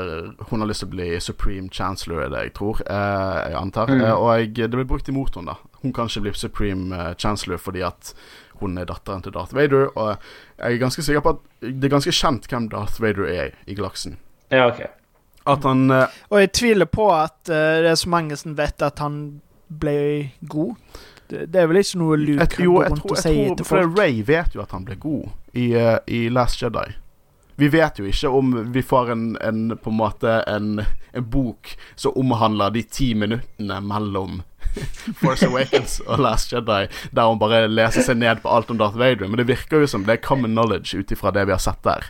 Hun har lyst til å bli Supreme Chancellor, er det jeg tror. eh, jeg antar. Mm. Eh, og jeg, det blir brukt imot henne, da. Hun kan ikke bli Supreme eh, Chancellor fordi at hun er datteren til Darth Vader. Og jeg er ganske sikker på at det er ganske kjent hvem Darth Vader er i galaksen. Ja, ok. At han eh, Og jeg tviler på at det er så mange som vet at han ble god. Det, er vel ikke noe Luke et, Jo, jeg tror, jeg tror For. Ray vet jo at han ble god i, eh, i Last Jedi. Vi vet jo ikke om vi får en, en på en måte en, en bok som omhandler de ti minuttene mellom Force Awakens og Last Jedi, der hun bare leser seg ned på alt om Darth Vader. Men det virker jo som det er common knowledge ut ifra det vi har sett der.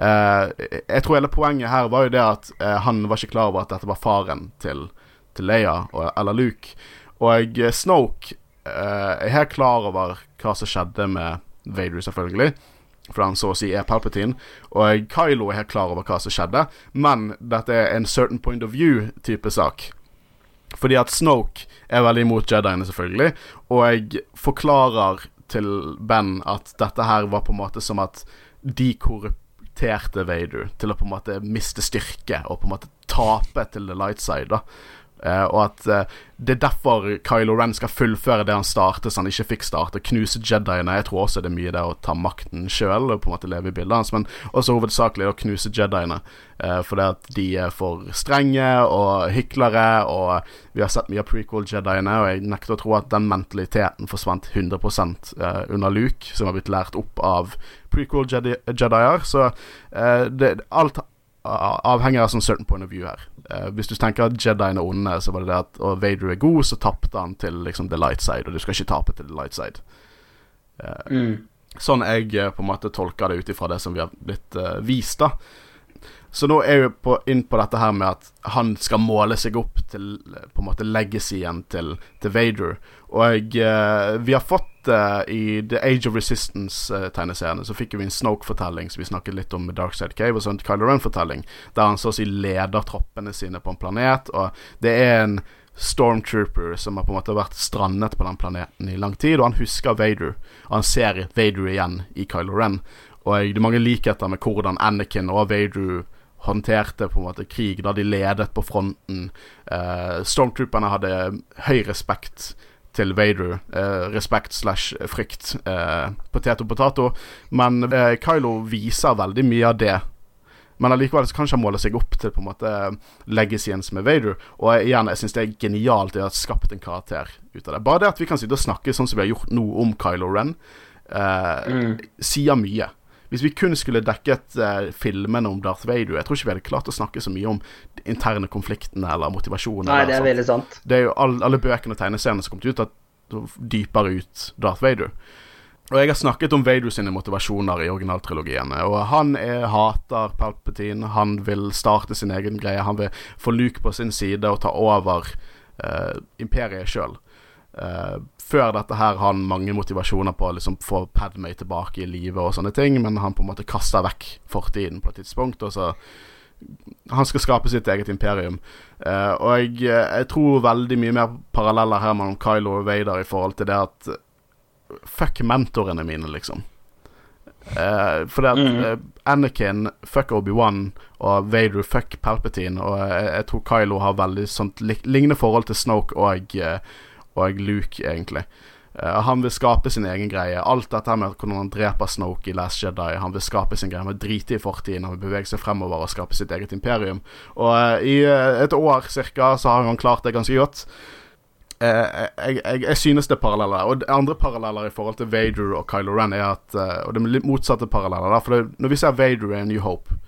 Uh, jeg tror hele poenget her var jo det at uh, han var ikke klar over at dette var faren til, til Leia og, eller Luke. Og Snoke eh, er helt klar over hva som skjedde med Vader, selvfølgelig. For han så å si er Palpatine. Og Kylo er helt klar over hva som skjedde, men dette er en certain point of view-type sak. Fordi at Snoke er veldig imot Jediene, selvfølgelig, og jeg forklarer til Ben at dette her var på en måte som at de korrupterte Vader til å på en måte miste styrke og på en måte tape til the light side. da og at uh, det er derfor Kylo Ren skal fullføre det han startet, så han ikke fikk starte. Knuse Jediene. Jeg tror også det er mye det å ta makten sjøl og på en måte leve i bildet hans, men også hovedsakelig å knuse Jediene. Uh, det at de er for strenge og hyklere, og vi har sett mye av prequel-Jediene, og jeg nekter å tro at den mentaliteten forsvant 100 uh, under Luke, som har blitt lært opp av prequel-Jedier. Så det, alt avhenger av sånn certain point of view her. Uh, hvis du tenker at Jedien er onde, så var det det at og Vader er god, så tapte han til liksom the light side, og du skal ikke tape til the light side. Uh, mm. Sånn jeg uh, på en måte tolker det ut ifra det som vi har blitt vist, da. Så nå er vi på, inn på dette her med at han skal måle seg opp til på en måte legacyen til, til Vader. Og vi har fått uh, i The Age of Resistance-tegneseriene så fikk vi en Snoke-fortelling som vi snakket litt om med Darkside Cave, og så Kylo Ren-fortelling der han så å si leder troppene sine på en planet, og det er en Stormtrooper som har på en måte vært strandet på den planeten i lang tid, og han husker Vader, og han ser Vader igjen i Kylo Ren. Og det er mange likheter med hvordan Anakin og Vader håndterte på en måte krig da de ledet på fronten. Eh, Stormtrooperne hadde høy respekt til Vader. Eh, respekt slash frykt. Eh, potet og potato. Men eh, Kylo viser veldig mye av det. Men allikevel så kan ikke han måle seg opp til på en måte legacyen som er Vader. Og igjen, jeg syns det er genialt å ha skapt en karakter ut av det. Bare det at vi kan sitte og snakke sånn som vi har gjort nå om Kylo Ren, eh, mm. sier mye. Hvis vi kun skulle dekket uh, filmene om Darth Vader Jeg tror ikke vi hadde klart å snakke så mye om de interne konfliktene eller motivasjonen. Nei, det er veldig sant. Det er jo all, alle bøkene og tegneseriene som kom ut, at dypere ut Darth Vader. Og jeg har snakket om Vader sine motivasjoner i originaltrilogiene. Og han er, hater Palpatine, han vil starte sin egen greie. Han vil få Luke på sin side og ta over uh, imperiet sjøl. Uh, før dette her har han mange motivasjoner på å liksom få Padmay tilbake i live og sånne ting, men han på en måte kaster vekk fortiden på et tidspunkt, og så Han skal skape sitt eget imperium. Uh, og jeg, jeg, tror veldig mye mer paralleller her mellom Kylo og Vader i forhold til det at Fuck mentorene mine, liksom. Uh, for det at uh, Anakin fuck Obi-Wan og Vader fuck Palpatine, og jeg, jeg tror Kylo har veldig sånt lignende forhold til Snoke og uh, og Luke, egentlig. Uh, han vil skape sin egen greie. Alt dette med hvordan han dreper Snoke i Last Jedi. Han vil skape sin greie. Han vil drite i fortiden. Han vil bevege seg fremover og skape sitt eget imperium. Og uh, i uh, et år cirka så har han klart det ganske godt. Jeg, jeg, jeg, synes det er paralleller. Og andre paralleller i forhold til Vader og Kylo Ren er at Og det er litt motsatte paralleller. For det, når vi ser Vader i New Hope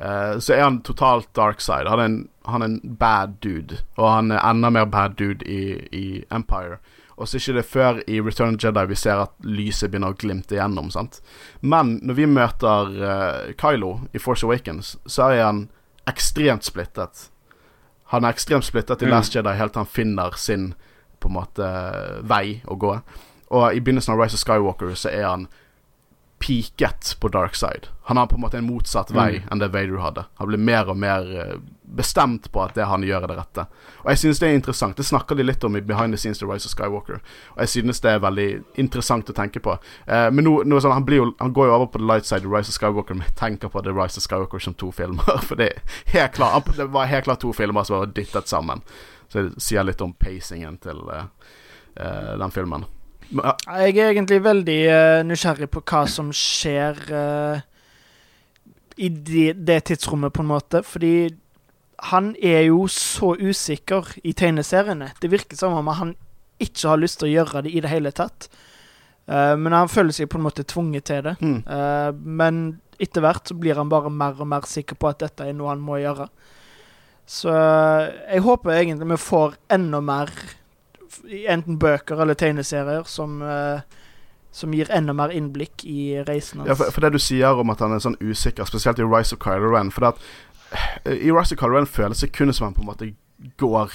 Uh, så er han totalt dark side. Han er, en, han er, en, bad dude, og han er enda mer bad dude i, i Empire. Og så er ikke det før i Return of Jedi vi ser at lyset begynner å glimte igjennom. sant? Men når vi møter uh, Kylo i Force Awakens, så er han ekstremt splittet. Han er ekstremt splittet i mm. Last Jedi helt til han finner sin på en måte vei å gå. Og i begynnelsen av Rise of Skywalker så er han peaket på dark side. Han har på en måte en motsatt vei mm. enn det Vader hadde. Han blir mer og mer eh, bestemt på at det han gjør, er det rette. Og jeg synes det er interessant. Det snakker de litt om i Behind the Scenes The Rise of Skywalker. Og jeg synes det er veldig interessant å tenke på. Eh, men nå, nå sånn, han, jo, han, går jo over på The Light Side The Rise of Skywalker, men jeg tenker på The Rise of Skywalker som to filmer. For det, helt klart, det var helt klart to filmer som var dyttet sammen. Så det sier litt om pacingen til uh, uh, den filmen. Jeg er egentlig veldig uh, nysgjerrig på hva som skjer uh, i de, det tidsrommet, på en måte. Fordi han er jo så usikker i tegneseriene. Det virker som om han ikke har lyst til å gjøre det i det hele tatt. Uh, men han føler seg på en måte tvunget til det. Mm. men etter hvert så blir han bare mer og mer sikker på at dette er noe han må gjøre. Så jeg håper egentlig vi får enda mer enten bøker eller tegneserier som uh, som gir enda mer innblikk i reisen hans. Ja, for, for det du sier om at han er sånn usikker, spesielt i Rise of Kylo Ren For det at eh, i Rise of Kylo Ren føles det kun som han på en måte går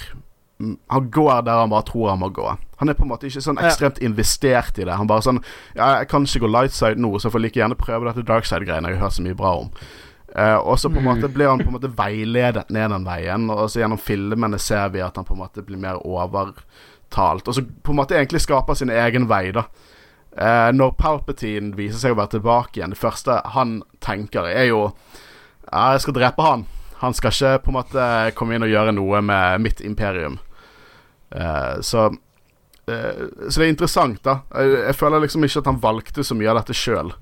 mm, Han går der han bare tror han må gå. Han er på en måte ikke sånn Ja. ekstremt investert i det. Han bare sånn Ja, jeg kan ikke gå light side nå, så jeg får like gjerne prøve dette dark side-greiene jeg har hørt så mye bra om. Uh, og så på en måte blir han på en måte veiledet ned den veien, og så gjennom filmene ser vi at han på en måte blir mer overtalt. Og så på en måte egentlig skaper sin egen vei, da. Eh, når Palpatine viser seg å være tilbake igjen, det første han tenker, er jo Ja, jeg skal drepe han. Han skal ikke på en måte komme inn og gjøre noe med mitt imperium. Eh, så eh, Så det er interessant, da. Jeg, jeg føler liksom ikke at han valgte så mye av dette sjøl.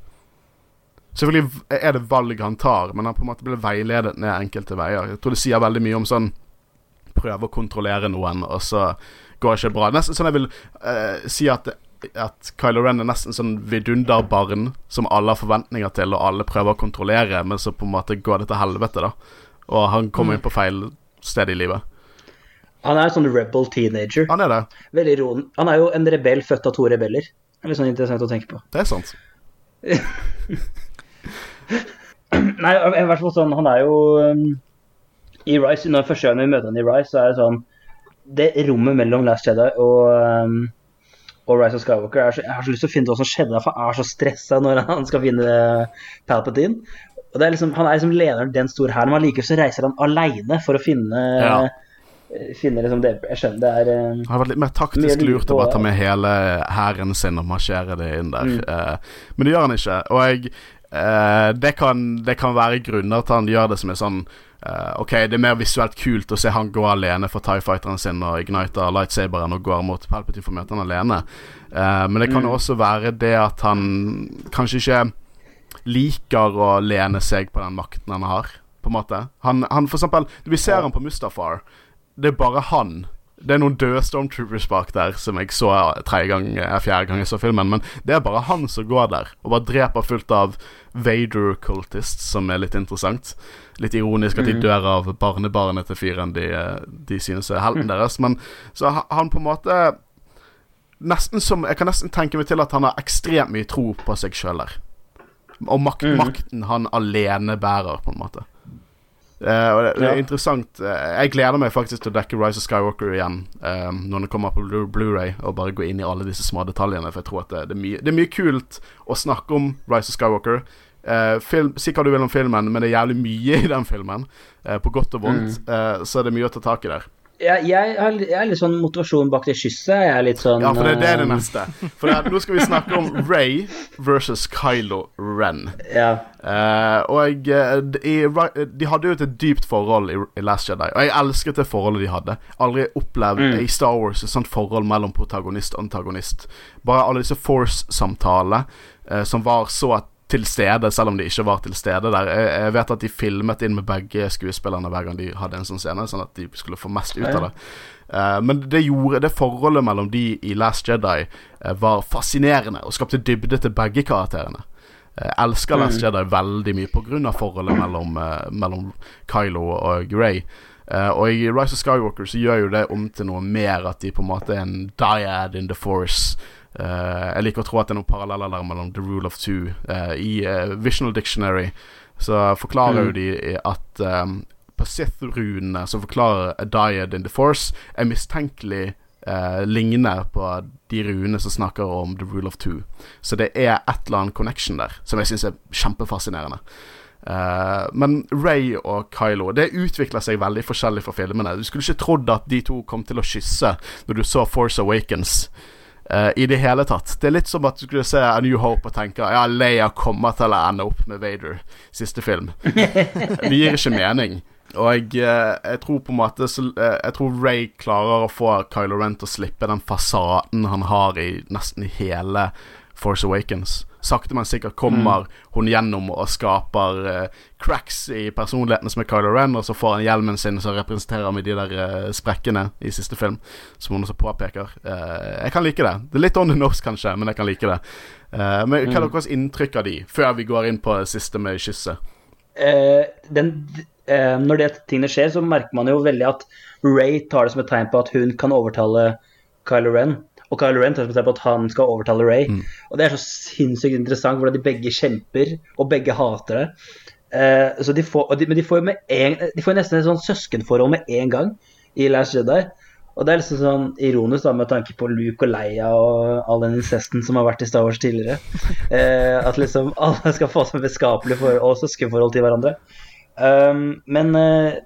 Selvfølgelig er det valg han tar, men han på en måte blir veiledet ned enkelte veier. Jeg tror det sier veldig mye om sånn Prøve å kontrollere noen, og så går ikke bra. Nesten sånn jeg vil uh, si at, at Kylo Ren er nesten sånn vidunderbarn som alle har forventninger til, og alle prøver å kontrollere, men så på en måte går det til helvete, da. Og han kommer inn på feil sted i livet. Han er en sånn rebel teenager. Han er det. Veldig roen. Han er jo en rebell født av to rebeller. Det er litt sånn interessant å tenke på. Det er sant. Nei, i hvert fall sånn, han er jo um, I Rise, når første gang vi møter han i Rise, så er det sånn Det rommet mellom Last Jedi og, um, og Rise of Skywalker er så, Jeg har så lyst til å finne ut hva som skjedde, for han er så stressa når han skal finne Palpatine. Og det er liksom, Han er liksom lederen den store hæren, men allikevel så reiser han aleine for å finne Ja. Finne liksom det Jeg skjønner det er um, Det hadde vært litt mer taktisk lurt å bare ta med hele hæren sin og marsjere det inn der. Eh, men det gjør han ikke. Og jeg uh, det, kan, det kan være grunner til han gjør det som er sånn eh, Ok, det er mer visuelt kult å se han gå alene for TIE Fighteren sin og igniter lightsaberen og går mot Palpatine for å møte han alene. Uh, men det kan jo også være det at han kanskje ikke liker å lene seg på den makten han har, på en måte. Han, han for eksempel Vi ser han på Mustafar. Det er bare han. Det er noen døde Stormtroopers bak der som jeg så tredje gang, eh, fjerde gang jeg så filmen. Men det er bare han som går der og bare dreper fullt av Vader-cultists, som er litt interessant. Litt ironisk at de dør av barnebarnet til fyren de, eh, de synes er helten deres. Men så ha- han på en måte Nesten som Jeg kan nesten tenke meg til at han har ekstremt mye tro på seg sjøl der. Og makt, makten han alene bærer, på en måte. Eh, og det, det er interessant. Uh, jeg gleder meg faktisk til å dekke Rise of Skywalker igjen um, når den kommer på Blu- Blu-ray og bare gå inn i alle disse små detaljene. For jeg tror at det, det, er, mye, det er mye kult å snakke om Rise of Skywalker. Uh, film, si hva du vil om filmen, men det er jævlig mye i den filmen. På godt og vondt. Eh, så det er mye å ta tak i der. Jeg, jeg, har, jeg er litt sånn motivasjon bak det kysset. Jeg er litt sånn Ja, for det, det er det um, neste. For det, nå skal vi snakke om Ray versus Kylo Ren. Ja. Uh, og jeg, de, de hadde jo et dypt forhold i, i Last Jedi, og jeg elsket det forholdet de hadde. Aldri opplevd i Star Wars et sånt forhold mellom protagonist og antagonist. Bare alle disse Force-samtalene uh, som var så til stede, selv om de ikke var til stede der. Jeg, jeg vet at de filmet inn med begge skuespillerne hver gang de hadde en sånn scene, sånn at de skulle få mest ut av det. Eh, men det gjorde Det forholdet mellom de i Last Jedi eh, var fascinerende og skapte dybde til begge karakterene. Jeg elsker Last Jedi veldig mye pga. forholdet mellom, eh, mellom Kylo og Grey. Uh, og i Rise of Skywalker så gjør jo det om til noe mer, at de på en måte er en dyad in the force. Eh, jeg liker å tro at det er noen paralleller der mellom The Rule of Two. Eh, I eh, Visional Dictionary så forklarer jo de at um, på Sith-runene som forklarer a Diad in the force, er mistenkelig eh, ligner på de runene som snakker om The Rule of Two. Så det er et eller annet connection der som jeg syns er kjempefascinerende. Eh, men Ray og Kylo Det utvikler seg veldig forskjellig fra filmene. Du skulle ikke trodd at de to kom til å kysse når du så Force Awakens. Eh, I det hele tatt. Det er litt som at du skulle se A New Hope og tenke Ja, Leia kommer til å ende opp med Vader, siste film. Det gir ikke mening. Og jeg, eh, jeg tror på en måte så, eh, Jeg tror Ray klarer å få Kylo Ren til å slippe den fasaden han har i nesten hele Force Awakens. Sakte, men sikkert kommer hun gjennom og skaper uh, cracks i personligheten som er Kylo Ren, og så får han hjelmen sin som representerer med de der uh, sprekkene i siste film, som hun også påpeker. Uh, jeg kan like det. Det er litt on the nose, kanskje, men jeg kan like det. Men Hva er deres inntrykk av de, før vi går inn på det siste med kysset? Den, når det tingene skjer, så merker man jo veldig at Ray tar det som et tegn på at hun kan overtale Kylo Ren. Og Kylo Ren tar seg på at han skal overtale Ray. Og det er så sinnssykt interessant hvordan de begge kjemper, og begge hater det. Eh, så de får, de, men de får en, de får nesten et sånn søskenforhold med en gang i Last Jedi. Og det er liksom sånn ironisk da med tanke på Luke og Leia og all den incesten som har vært i Star Wars tidligere. Eh, at liksom alle skal få seg vennskapelig forhold og søskenforhold til hverandre. Um, men eh,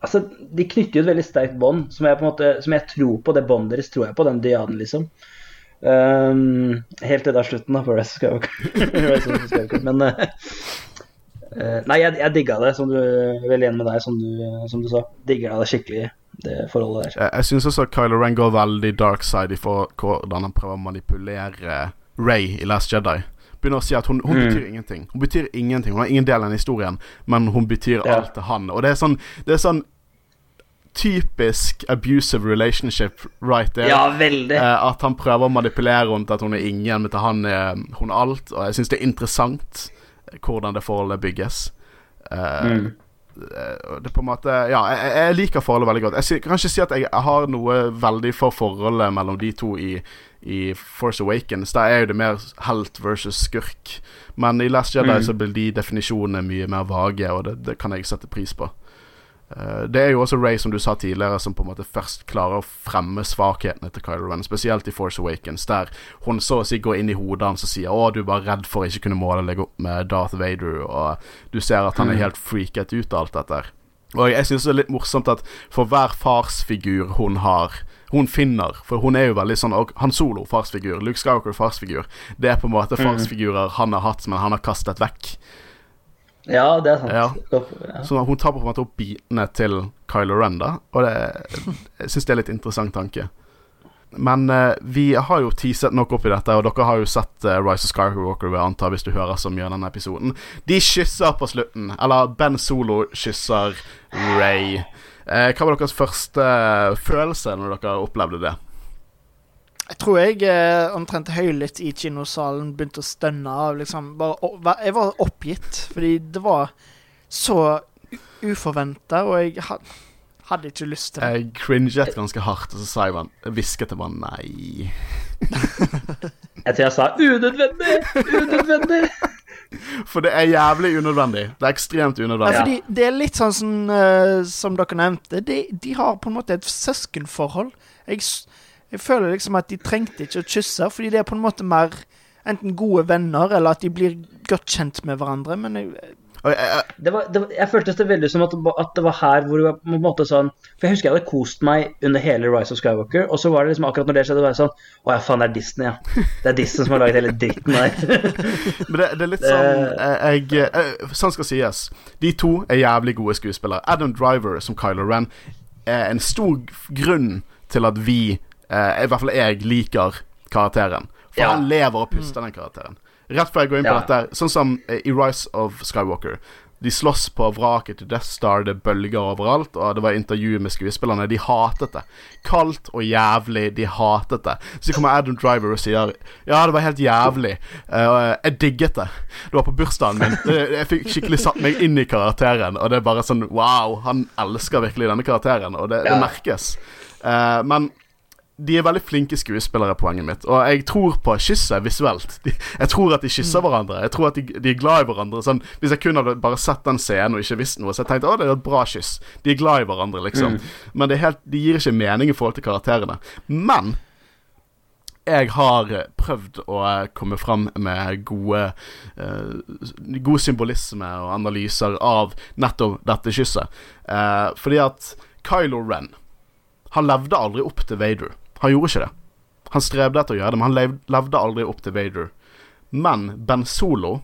altså, de knytter jo et veldig sterkt bånd som jeg på en måte, som jeg tror på. Det båndet deres tror jeg på, den diaden, liksom. Um, helt til da slutten, da, for det skal jeg Men uh, eh, Nei, jeg, jeg digga det, som du veldig enig med deg, som du, som du sa. Digga det skikkelig, det forholdet der. Jeg, jeg syns også Kylo Ren går veldig dark side i hvordan han prøver å manipulere Ray i Last Jedi. Begynner å si at hun, hun Mm. betyr ingenting. Hun betyr ingenting Hun har ingen del av den historien, men hun betyr Ja. alt til han. Og det er sånn Det er sånn typisk abusive relationship right there. Ja, veldig. Eh, at han prøver å manipulere til at hun er ingen, men til han er hun alt. Og jeg syns det er interessant hvordan det forholdet bygges. Eh, Mm. Eh, det på en måte Ja, jeg, jeg liker forholdet veldig godt. Jeg kan ikke si at jeg har noe veldig for forholdet mellom de to i, i Force Awakens. Der er jo det mer helt versus skurk. Men i Last Jedi Mm. så blir de definisjonene mye mer vage, og det, det kan jeg sette pris på. Eh, det er jo også Ray, som du sa tidligere, som på en måte først klarer å fremme svakhetene til Kylo Ren, spesielt i Force Awakens, der hun så å si går inn i hodet hans og sier 'Å, du bare redd for å ikke kunne måle deg opp med Darth Vader', og du ser at han er Mm. helt freaket ut av alt dette. Og jeg syns det er litt morsomt at for hver farsfigur hun har hun finner, for hun er jo veldig sånn og Han Solo, farsfigur. Luke Skywalker, farsfigur. Det er på en måte Mm. farsfigurer han har hatt, men han har kastet vekk. Ja, det er sant. Ja. Ja. Så hun tar på en måte opp bitene til Kylo Ren, da. Og det, jeg syns det er litt interessant tanke. Men uh, vi har jo teaset nok opp i dette, og dere har jo sett uh, Rise of Skywalker, vil jeg anta, hvis du hører så mye av denne episoden. De kysser på slutten. Eller Ben Solo kysser Ray. Uh, hva var deres første eh, følelse når dere opplevde det? Jeg tror jeg eh, omtrent høylytt i kinosalen begynte å stønne av liksom bare, Jeg var oppgitt, fordi det var så uforventa, og jeg ha, hadde ikke lyst til det. Jeg cringet ganske hardt, og så sa jeg bare hvisket jeg bare nei. Jeg tror jeg sa 'unødvendig'! Unødvendig! For det er jævlig unødvendig. Det er ekstremt Ja, unødvendig. fordi det er litt sånn som, uh, som dere nevnte. De, de har på en måte et søskenforhold. Jeg, jeg føler liksom at de trengte ikke å kysse, fordi det er på en måte mer enten gode venner, eller at de blir godt kjent med hverandre. Men jeg, jeg, jeg, Det var, det var, jeg føltes det veldig som at, det var- at det var her hvor var på en måte sånn For jeg husker jeg hadde kost meg under hele Rise of Skywalker, og så var det liksom akkurat når det skjedde, var jeg sånn Å ja, faen, det er Disney, ja. Det er Disney som har laget hele dritten her. Men det, det er litt sånn jeg, jeg, eh, Sånn skal sies. De to er jævlig gode skuespillere. Adam Driver som Kylo Ren er en stor grunn til at vi, eh, i hvert fall jeg, liker karakteren. For Ja. han lever og puster, den karakteren. Rett før jeg går inn på Ja. dette, sånn som eh, i Rise of Skywalker. De slåss på vraket til Death Star, det bølger overalt, og det var intervju med skuespillerne. De hatet det. Kaldt og jævlig, de hatet det. Så kommer Adam Driver og sier Ja, det var helt jævlig. Uh, jeg digget det. Det var på bursdagen min. Jeg fikk skikkelig satt meg inn i karakteren, og det er bare sånn Wow, han elsker virkelig denne karakteren, og det, det merkes. Uh, men de er veldig flinke skuespillere, poenget mitt. Og jeg tror på kysset visuelt. De, jeg tror at de kysser hverandre. Jeg tror at de, de er glad i hverandre. Sånn, hvis jeg kun hadde bare sett den scenen og ikke visst noe, så jeg tenkte å, det er et bra kyss. De er glad i hverandre, liksom. Men det er helt, de gir ikke mening i forhold til karakterene. Men jeg har eh, prøvd å eh, komme fram med gode uh, God symbolisme og analyser av nettopp dette kysset. Uh, fordi at Kylo Ren Han levde aldri opp til Vader. Han gjorde ikke det. Han strevde etter å gjøre det, men han levde aldri opp til Vader. Men Ben Solo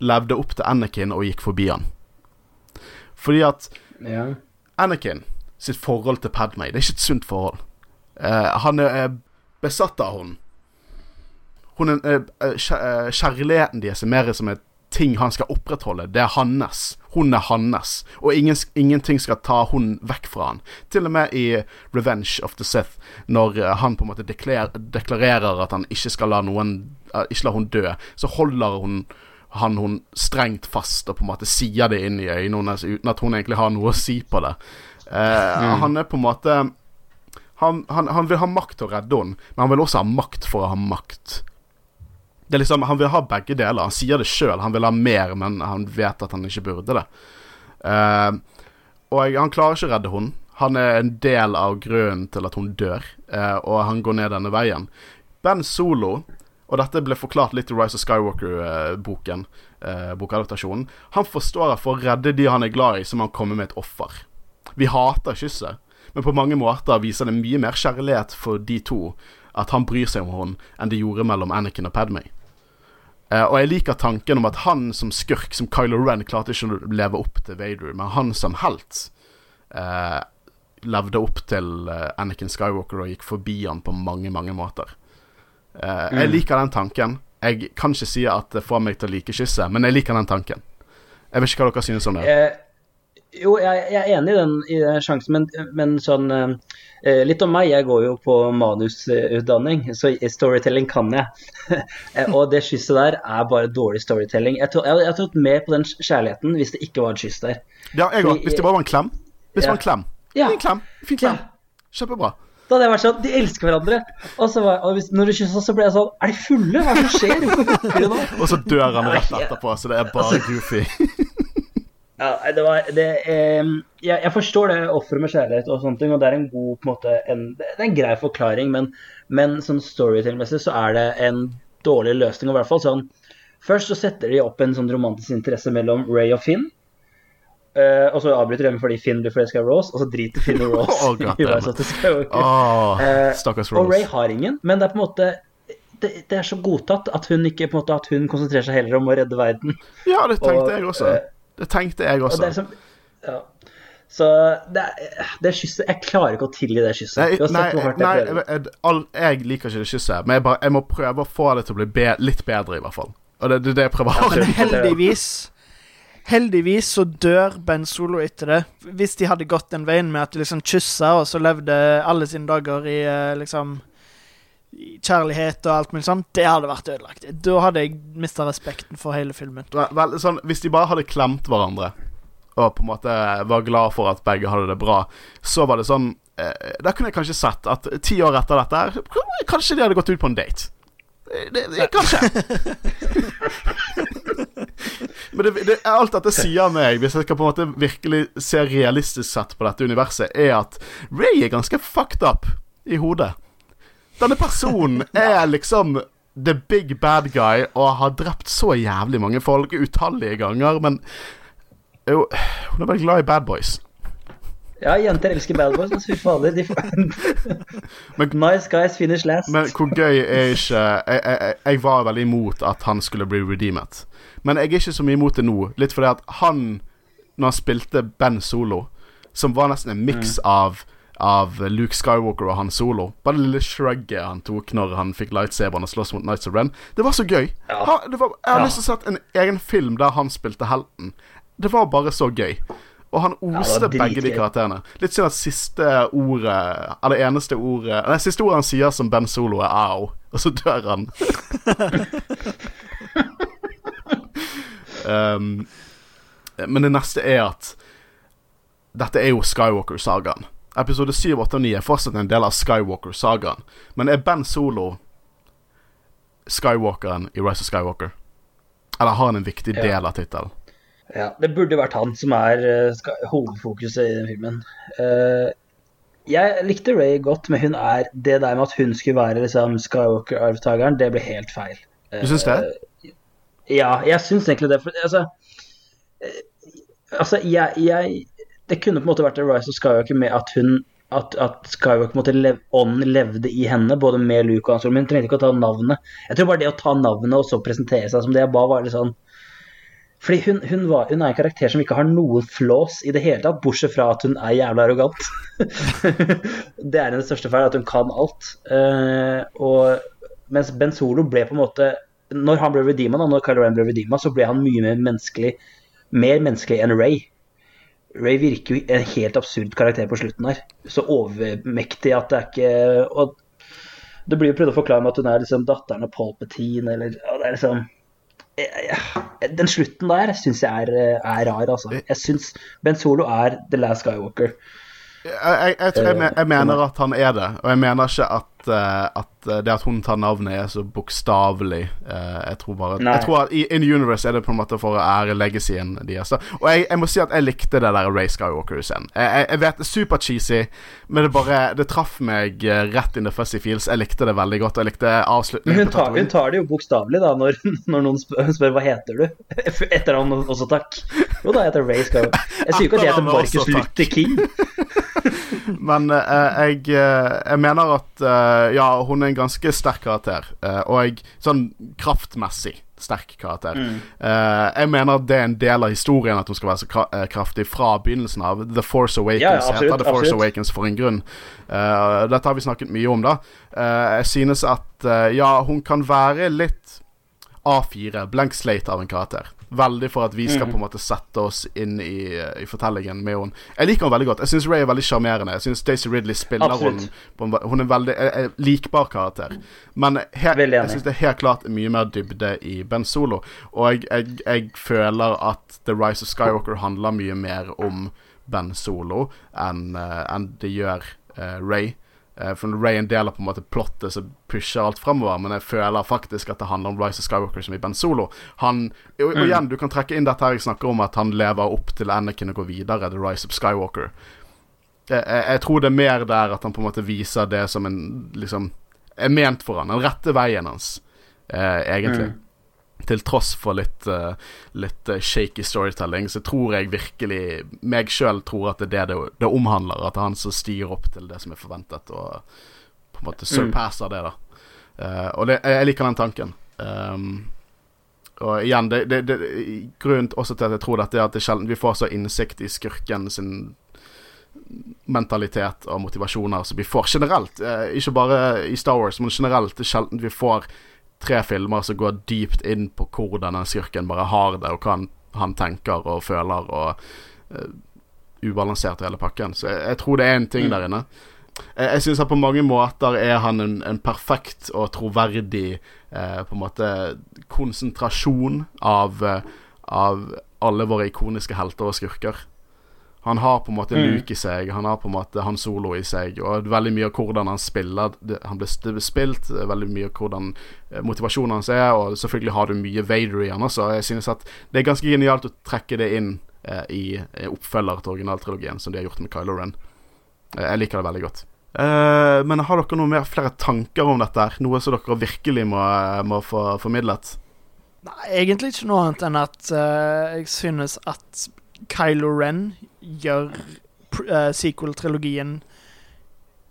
levde opp til Anakin og gikk forbi han. Fordi at ja. Anakin sitt forhold til Padmay, det er ikke et sunt forhold. Eh, han er eh, besatt av henne. Hun er, eh, eh, kjærligheten deres er mer som en ting han skal opprettholde. Det er hans. Hun er hans. Og ingen, ingenting skal ta hun vekk fra han. Til og med i Revenge of the Sith, når eh, han på en måte deklar, deklarerer at han ikke skal la noen eh, Ikke la hun dø, så holder hun han hun strengt fast og på en måte sier det inn i øynene hennes uten at hun egentlig har noe å si på det. Eh, Han er på en måte Han, han, han vil ha makt til å redde henne, men han vil også ha makt for å ha makt. Det er liksom, Han vil ha begge deler. Han sier det sjøl. Han vil ha mer, men han vet at han ikke burde det. Uh, og han klarer ikke å redde henne. Han er en del av grunnen til at hun dør, uh, og han går ned denne veien. Ben Solo, og dette ble forklart litt i Rise of Skywalker-boken, uh, bokadaptasjonen, han forstår at for å redde de han er glad i, så må han komme med et offer. Vi hater kysset, men på mange måter viser det mye mer kjærlighet for de to at han bryr seg om henne enn det gjorde mellom Anakin og Padmay. Uh, og jeg liker tanken om at han som skurk, som Kylo Ren, klarte ikke å leve opp til Vader, men han som helt uh, levde opp til uh, Anakin Skywalker og gikk forbi han på mange, mange måter. Mm. Jeg liker den tanken. Jeg kan ikke si at det får meg til å like kysset, men jeg liker den tanken. Jeg vet ikke hva dere synes om det. Jo, jeg, jeg, er enig i den, i den sjansen, men, men sånn Eh, litt om meg, jeg går jo på manusutdanning, så storytelling kan jeg. Eh, og det kysset der er bare dårlig storytelling. Jeg hadde trodd mer på den kjærligheten hvis det ikke var et kyss der. Ja, jeg òg. Hvis det bare var en klem. Hvis det var en klem. Ja. En klem. Fin klem. Kjempebra. Da hadde jeg vært sånn De elsker hverandre. Og, så var, og hvis, når du kyssa, så ble jeg sånn Er de fulle? Hva er det som skjer? og så dør han rett etterpå, så det er bare altså, goofy. Ja, det var det, eh, jeg, jeg, forstår det offeret med kjærlighet og sånne ting, og det er en god på en måte, en, Det er en grei forklaring, men, men sånn storytelling-messig så er det en dårlig løsning. Og i hvert fall sånn Først så setter de opp en sånn romantisk interesse mellom Ray og Finn. Eh, og så avbryter de fordi Finn blir forelska i Rose, og så driter Finn og Rose oh, i oh, Rose. Og Ray har ingen, men det er på en måte det, det, er så godtatt at hun ikke på en måte, at hun konsentrerer seg heller om å redde verden. Ja, det tenkte og, jeg også. Uh, det tenkte jeg også. Det som, ja. Så det, det kysset Jeg klarer ikke å tilgi det kysset. Nei, nei, nei jeg, jeg, jeg, liker ikke det kysset, men jeg, bare, jeg, må prøve å få det til å bli be, litt bedre, i hvert fall. Og det er det, det, jeg prøver å ja, Heldigvis Heldigvis så dør Ben Solo etter det. Hvis de hadde gått den veien med at de liksom kyssa, og så levde alle sine dager i eh, liksom kjærlighet og alt mulig sånn, det hadde vært ødelagt. Da hadde jeg mista respekten for hele filmen. Vel, sånn, hvis de bare hadde klemt hverandre og på en måte var glad for at begge hadde det bra, så var det sånn eh, Da kunne jeg kanskje sett at ti år etter dette Kanskje de hadde gått ut på en date. Det, det, kanskje. Men det, det, alt dette sier meg, hvis jeg skal på en måte virkelig se realistisk sett på dette universet, er at Ray er ganske fucked up i hodet. Denne personen er liksom the big bad guy og har drept så jævlig mange folk utallige ganger, men jo, hun er bare glad i bad boys. Ja, jenter elsker bad boys. Fy fader. De men, nice guys finish last. Men hvor gøy er ikke jeg, jeg, jeg, var veldig imot at han skulle bli redeemet. Men jeg er ikke så mye imot det nå. Litt fordi at han, når han spilte Ben Solo, som var nesten en miks mm. av av Luke Skywalker og Han Solo. Bare det lille shrugget han tok når han fikk lightsaberen og sloss mot Nights of Ren. Det var så gøy. Ja. Ha, var, jeg har ja. lyst til å sette en egen film der han spilte helten. Det var bare så gøy. Og han oste ja, begge de karakterene. Litt synd at siste ordet Eller eneste ordet Nei, siste ordet han sier som Ben Solo, er 'au', og så dør han. um, men det neste er at dette er jo Skywalker-sagaen. Episode 7, 8 og 9 er fortsatt en del av Skywalker-sagaen. Men er Ben Solo Skywalkeren i Rise of Skywalker? Eller har han en viktig del av tittelen? Ja, det burde vært han som er uh, hovedfokuset i den filmen. Uh, jeg likte Ray godt, men hun er, det der med at hun skulle være liksom, Skywalker-arvtakeren, det ble helt feil. Uh, du syns det? Ja, jeg syns egentlig det. For, altså, altså jeg, jeg det kunne på en måte vært en Rise of Skywalker med at hun at, at Skywalker måtte lev, ånden levde i henne, både med Luke og Hans Men hun trengte ikke å ta navnet. Jeg tror bare det å ta navnet og så presentere seg som det jeg ba, var litt sånn fordi hun, hun, var, hun, er en karakter som ikke har noen flås i det hele tatt, bortsett fra at hun er jævla arrogant. det er hennes største feil, at hun kan alt. Uh, og, mens Ben Solo ble på en måte Når han ble redeema, når Kylo Ren ble redeema, så ble han mye mer menneskelig, mer menneskelig enn Ray. Ray virker jo en helt absurd karakter på slutten her. Så overmektig at det er ikke og Det blir jo prøvd å forklare med at hun er liksom datteren av Palpatine, eller og det er liksom Den slutten der syns jeg er, er, rar, altså. Jeg syns Ben Solo er The Last Skywalker. Jeg, jeg, jeg, jeg, jeg mener at han er det, og jeg mener ikke at, at det at hun tar navnet, er så bokstavelig. Uh, jeg tror bare Nei. Jeg tror at i In Universe er det på en måte for å ære legacyen deres. Og jeg, jeg må si at jeg likte det der Ray Skywalker-scenen. Jeg, jeg, jeg vet det er super-cheesy, men det bare Det traff meg rett in the fuzzy feels. Jeg likte det veldig godt. Jeg likte Men hun tar, hun tar det jo bokstavelig da, når, når noen spør, spør hva heter du Etternavn også takk. Jo da, jeg heter Ray Skywalker. Jeg sier ikke at jeg heter Marcus. Luther King. Men eh, jeg, eh, jeg mener at eh, ja, hun er en ganske sterk karakter. eh, og sånn kraftmessig sterk karakter. Mm. Eh, jeg mener at det er en del av historien at hun skal være så eh, kraftig fra begynnelsen av. The Force Awakens Ja, absolutt, heter The Force absolutt. Awakens for en grunn. Dette har vi snakket mye om, da. Jeg synes at ja, hun kan være litt A4, blank slate av en karakter. Veldig for at vi skal Mhm. på en måte sette oss inn i, i fortellingen med henne. Jeg liker henne veldig godt. Jeg syns Ray er veldig sjarmerende. Jeg syns Daisy Ridley spiller Absolutt. henne på en, ve- Hun er en veldig er, eh, likbar karakter. Men her, jeg syns det er helt klart mye mer dybde i Ben Solo. Og jeg, jeg, jeg føler at The Rise of Skywalker handler mye mer om Ben Solo enn eh, enn det gjør uh, Ray. Eh, For Ray er en del av på en måte plottet som pusher alt fremover, men jeg føler faktisk at det handler om Rise of Skywalker som i Ben Solo. Han, og, og igjen, du kan trekke inn dette her jeg snakker om, at han lever opp til Anakin og går videre, The Rise of Skywalker. Jeg, jeg, jeg tror det er mer der at han på en måte viser det som en liksom er ment for han, den rette veien hans, eh, egentlig. Mm. Til tross for litt, eh, litt eh, shaky storytelling, så tror jeg virkelig Meg sjøl tror at det er det det, det omhandler. At det er han som stiger opp til det som er forventet, og på en måte surpasser det, da. Uh, og det, jeg liker den tanken. Um, og igjen, det, det, det, grunnen også til at jeg tror dette, er at det sjelden vi får så innsikt i skurken sin mentalitet og motivasjoner som vi får generelt. Uh, ikke bare i Star Wars, men generelt. Det er sjelden vi får tre filmer som går dypt inn på hvordan den skurken bare har det, og hva han, han tenker og føler, og uh, ubalansert hele pakken. Så jeg, jeg tror det er en ting Mm. der inne. Jeg, jeg syns at på mange måter er han en, en perfekt og troverdig eh, på en måte konsentrasjon av, eh, av alle våre ikoniske helter og skurker. Han har på en måte Mm. Luke i seg, han har på en måte Han Solo i seg, og veldig mye av hvordan han spiller det, Han blir spilt, veldig mye av hvordan eh, motivasjonen hans er, og selvfølgelig har du mye Vader i han også. Jeg synes at det er ganske genialt å trekke det inn eh, i eh, oppfølger til originaltrilogien, som de har gjort med Kylo Ren. Eh, jeg liker det veldig godt. Eh, men har dere noe mer flere tanker om dette? her? Noe som dere virkelig må, må få formidlet? Nei, egentlig ikke noe annet enn at uh, jeg synes at Kylo Ren gjør eh, sequel-trilogien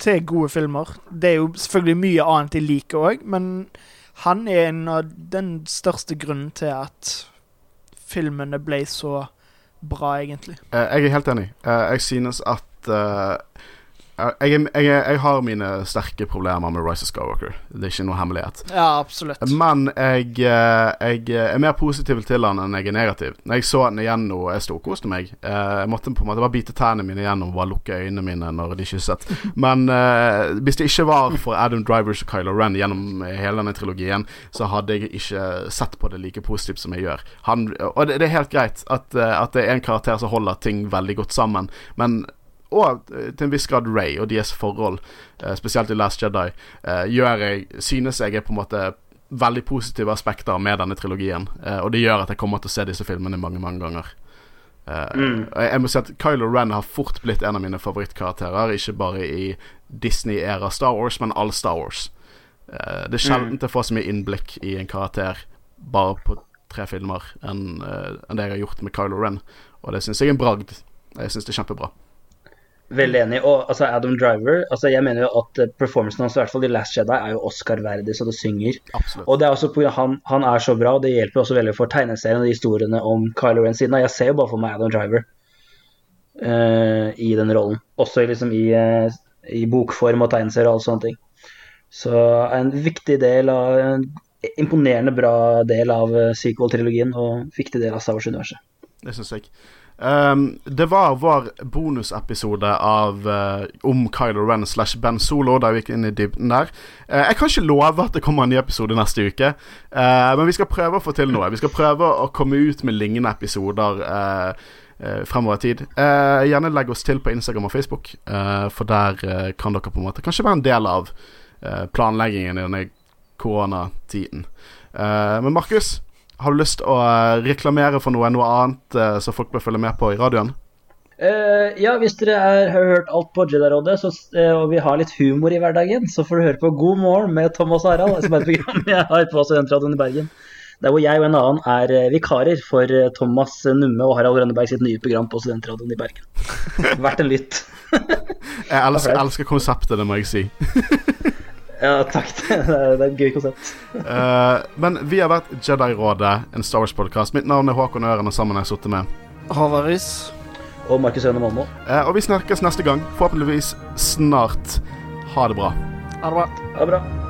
til gode filmer. Det er jo selvfølgelig mye annet jeg liker òg, men han er en av den største grunnen til at filmene ble så bra, egentlig. Eh, jeg er helt enig. Eh, jeg synes at jeg, jeg, jeg, har mine sterke problemer med Rise of Skywalker. Det er ikke noe hemmelighet. Ja, absolutt. Men jeg, eh, jeg er mer positiv til han enn jeg er negativ. Når jeg så den igjen nå, jeg storkoste meg. Eh, Jeg måtte på en måte bare bite tærne mine igjen og bare lukke øynene mine når de kysset. Men uh, hvis det ikke var for Adam Drivers og Kylo Ren gjennom hele denne trilogien, så hadde jeg ikke sett på det like positivt som jeg gjør. Han, og det, det er helt greit at, eh, at det er en karakter som holder ting veldig godt sammen, men og eh, til en viss grad Ray og deres forhold, eh, spesielt i Last Jedi, eh, gjør jeg synes jeg er på en måte veldig positive aspekter med denne trilogien. Og det gjør at jeg kommer til å se disse filmene mange, mange ganger. Mm. jeg, må si at Kylo Ren har fort blitt en av mine favorittkarakterer, ikke bare i Disney-æra Star Wars, men all Star Wars. Det er sjelden jeg får så mye innblikk i en karakter bare på tre filmer enn det jeg har gjort med Kylo Ren, og det syns jeg er en bragd. Jeg syns det er kjempebra. Veldig enig. Og altså, Adam Driver altså, Jeg mener jo at eh, performancen hans, i hvert fall i Last Jedi, er jo Oscar-verdig så det synger. Absolutt. Og det er også på han, han er så bra, og det hjelper også veldig for tegneserien og de historiene om Kylo Ren siden. Jeg ser jo bare for meg Adam Driver uh, i den rollen. Også liksom i, uh, i bokform og tegneserier og alle sånne ting. Så en viktig del av En imponerende bra del av sequel-trilogien, og en viktig del av Star Wars-universet. Det syns jeg. Um, det var vår bonusepisode uh, om Kylo Ren slash Ben Solo, der vi gikk inn i dybden der. Uh, jeg kan ikke love at det kommer en ny episode neste uke, uh, men vi skal prøve å få til noe. Vi skal prøve å komme ut med lignende episoder. Fremover i tid. Gjerne legg oss til på Instagram og Facebook, for der kan dere på en måte kanskje være en del av planleggingen i denne koronatiden. Men Markus, har du lyst til å eh, reklamere for noe, noe annet eh, som folk bør følge med på i radioen? Uh, ja, hvis dere er, har hørt alt på Jedi-rådet, så, eh, og vi har litt humor i hverdagen, så får du høre på God morgen med Thomas Harald, som er et program jeg har på Studentradioen i Bergen. Der hvor jeg og en annen er vikarer for Thomas Numme og Harald Rønneberg sitt nye program på Studentradioen i Bergen. Verdt en lytt. Jeg elsker, elsker konseptet, det må jeg si. Ja, takk. Det er, det er et gøy konsept. uh, men vi har vært Jedi-rådet, en Star Wars-podkast. Mitt navn er Håkon Øren, og sammen har jeg sittet med Havaris. Riis. Og Markus Øyne Malmo. Uh, og vi snakkes neste gang. Forhåpentligvis snart. Ha det bra. Ha det bra. Ha det bra.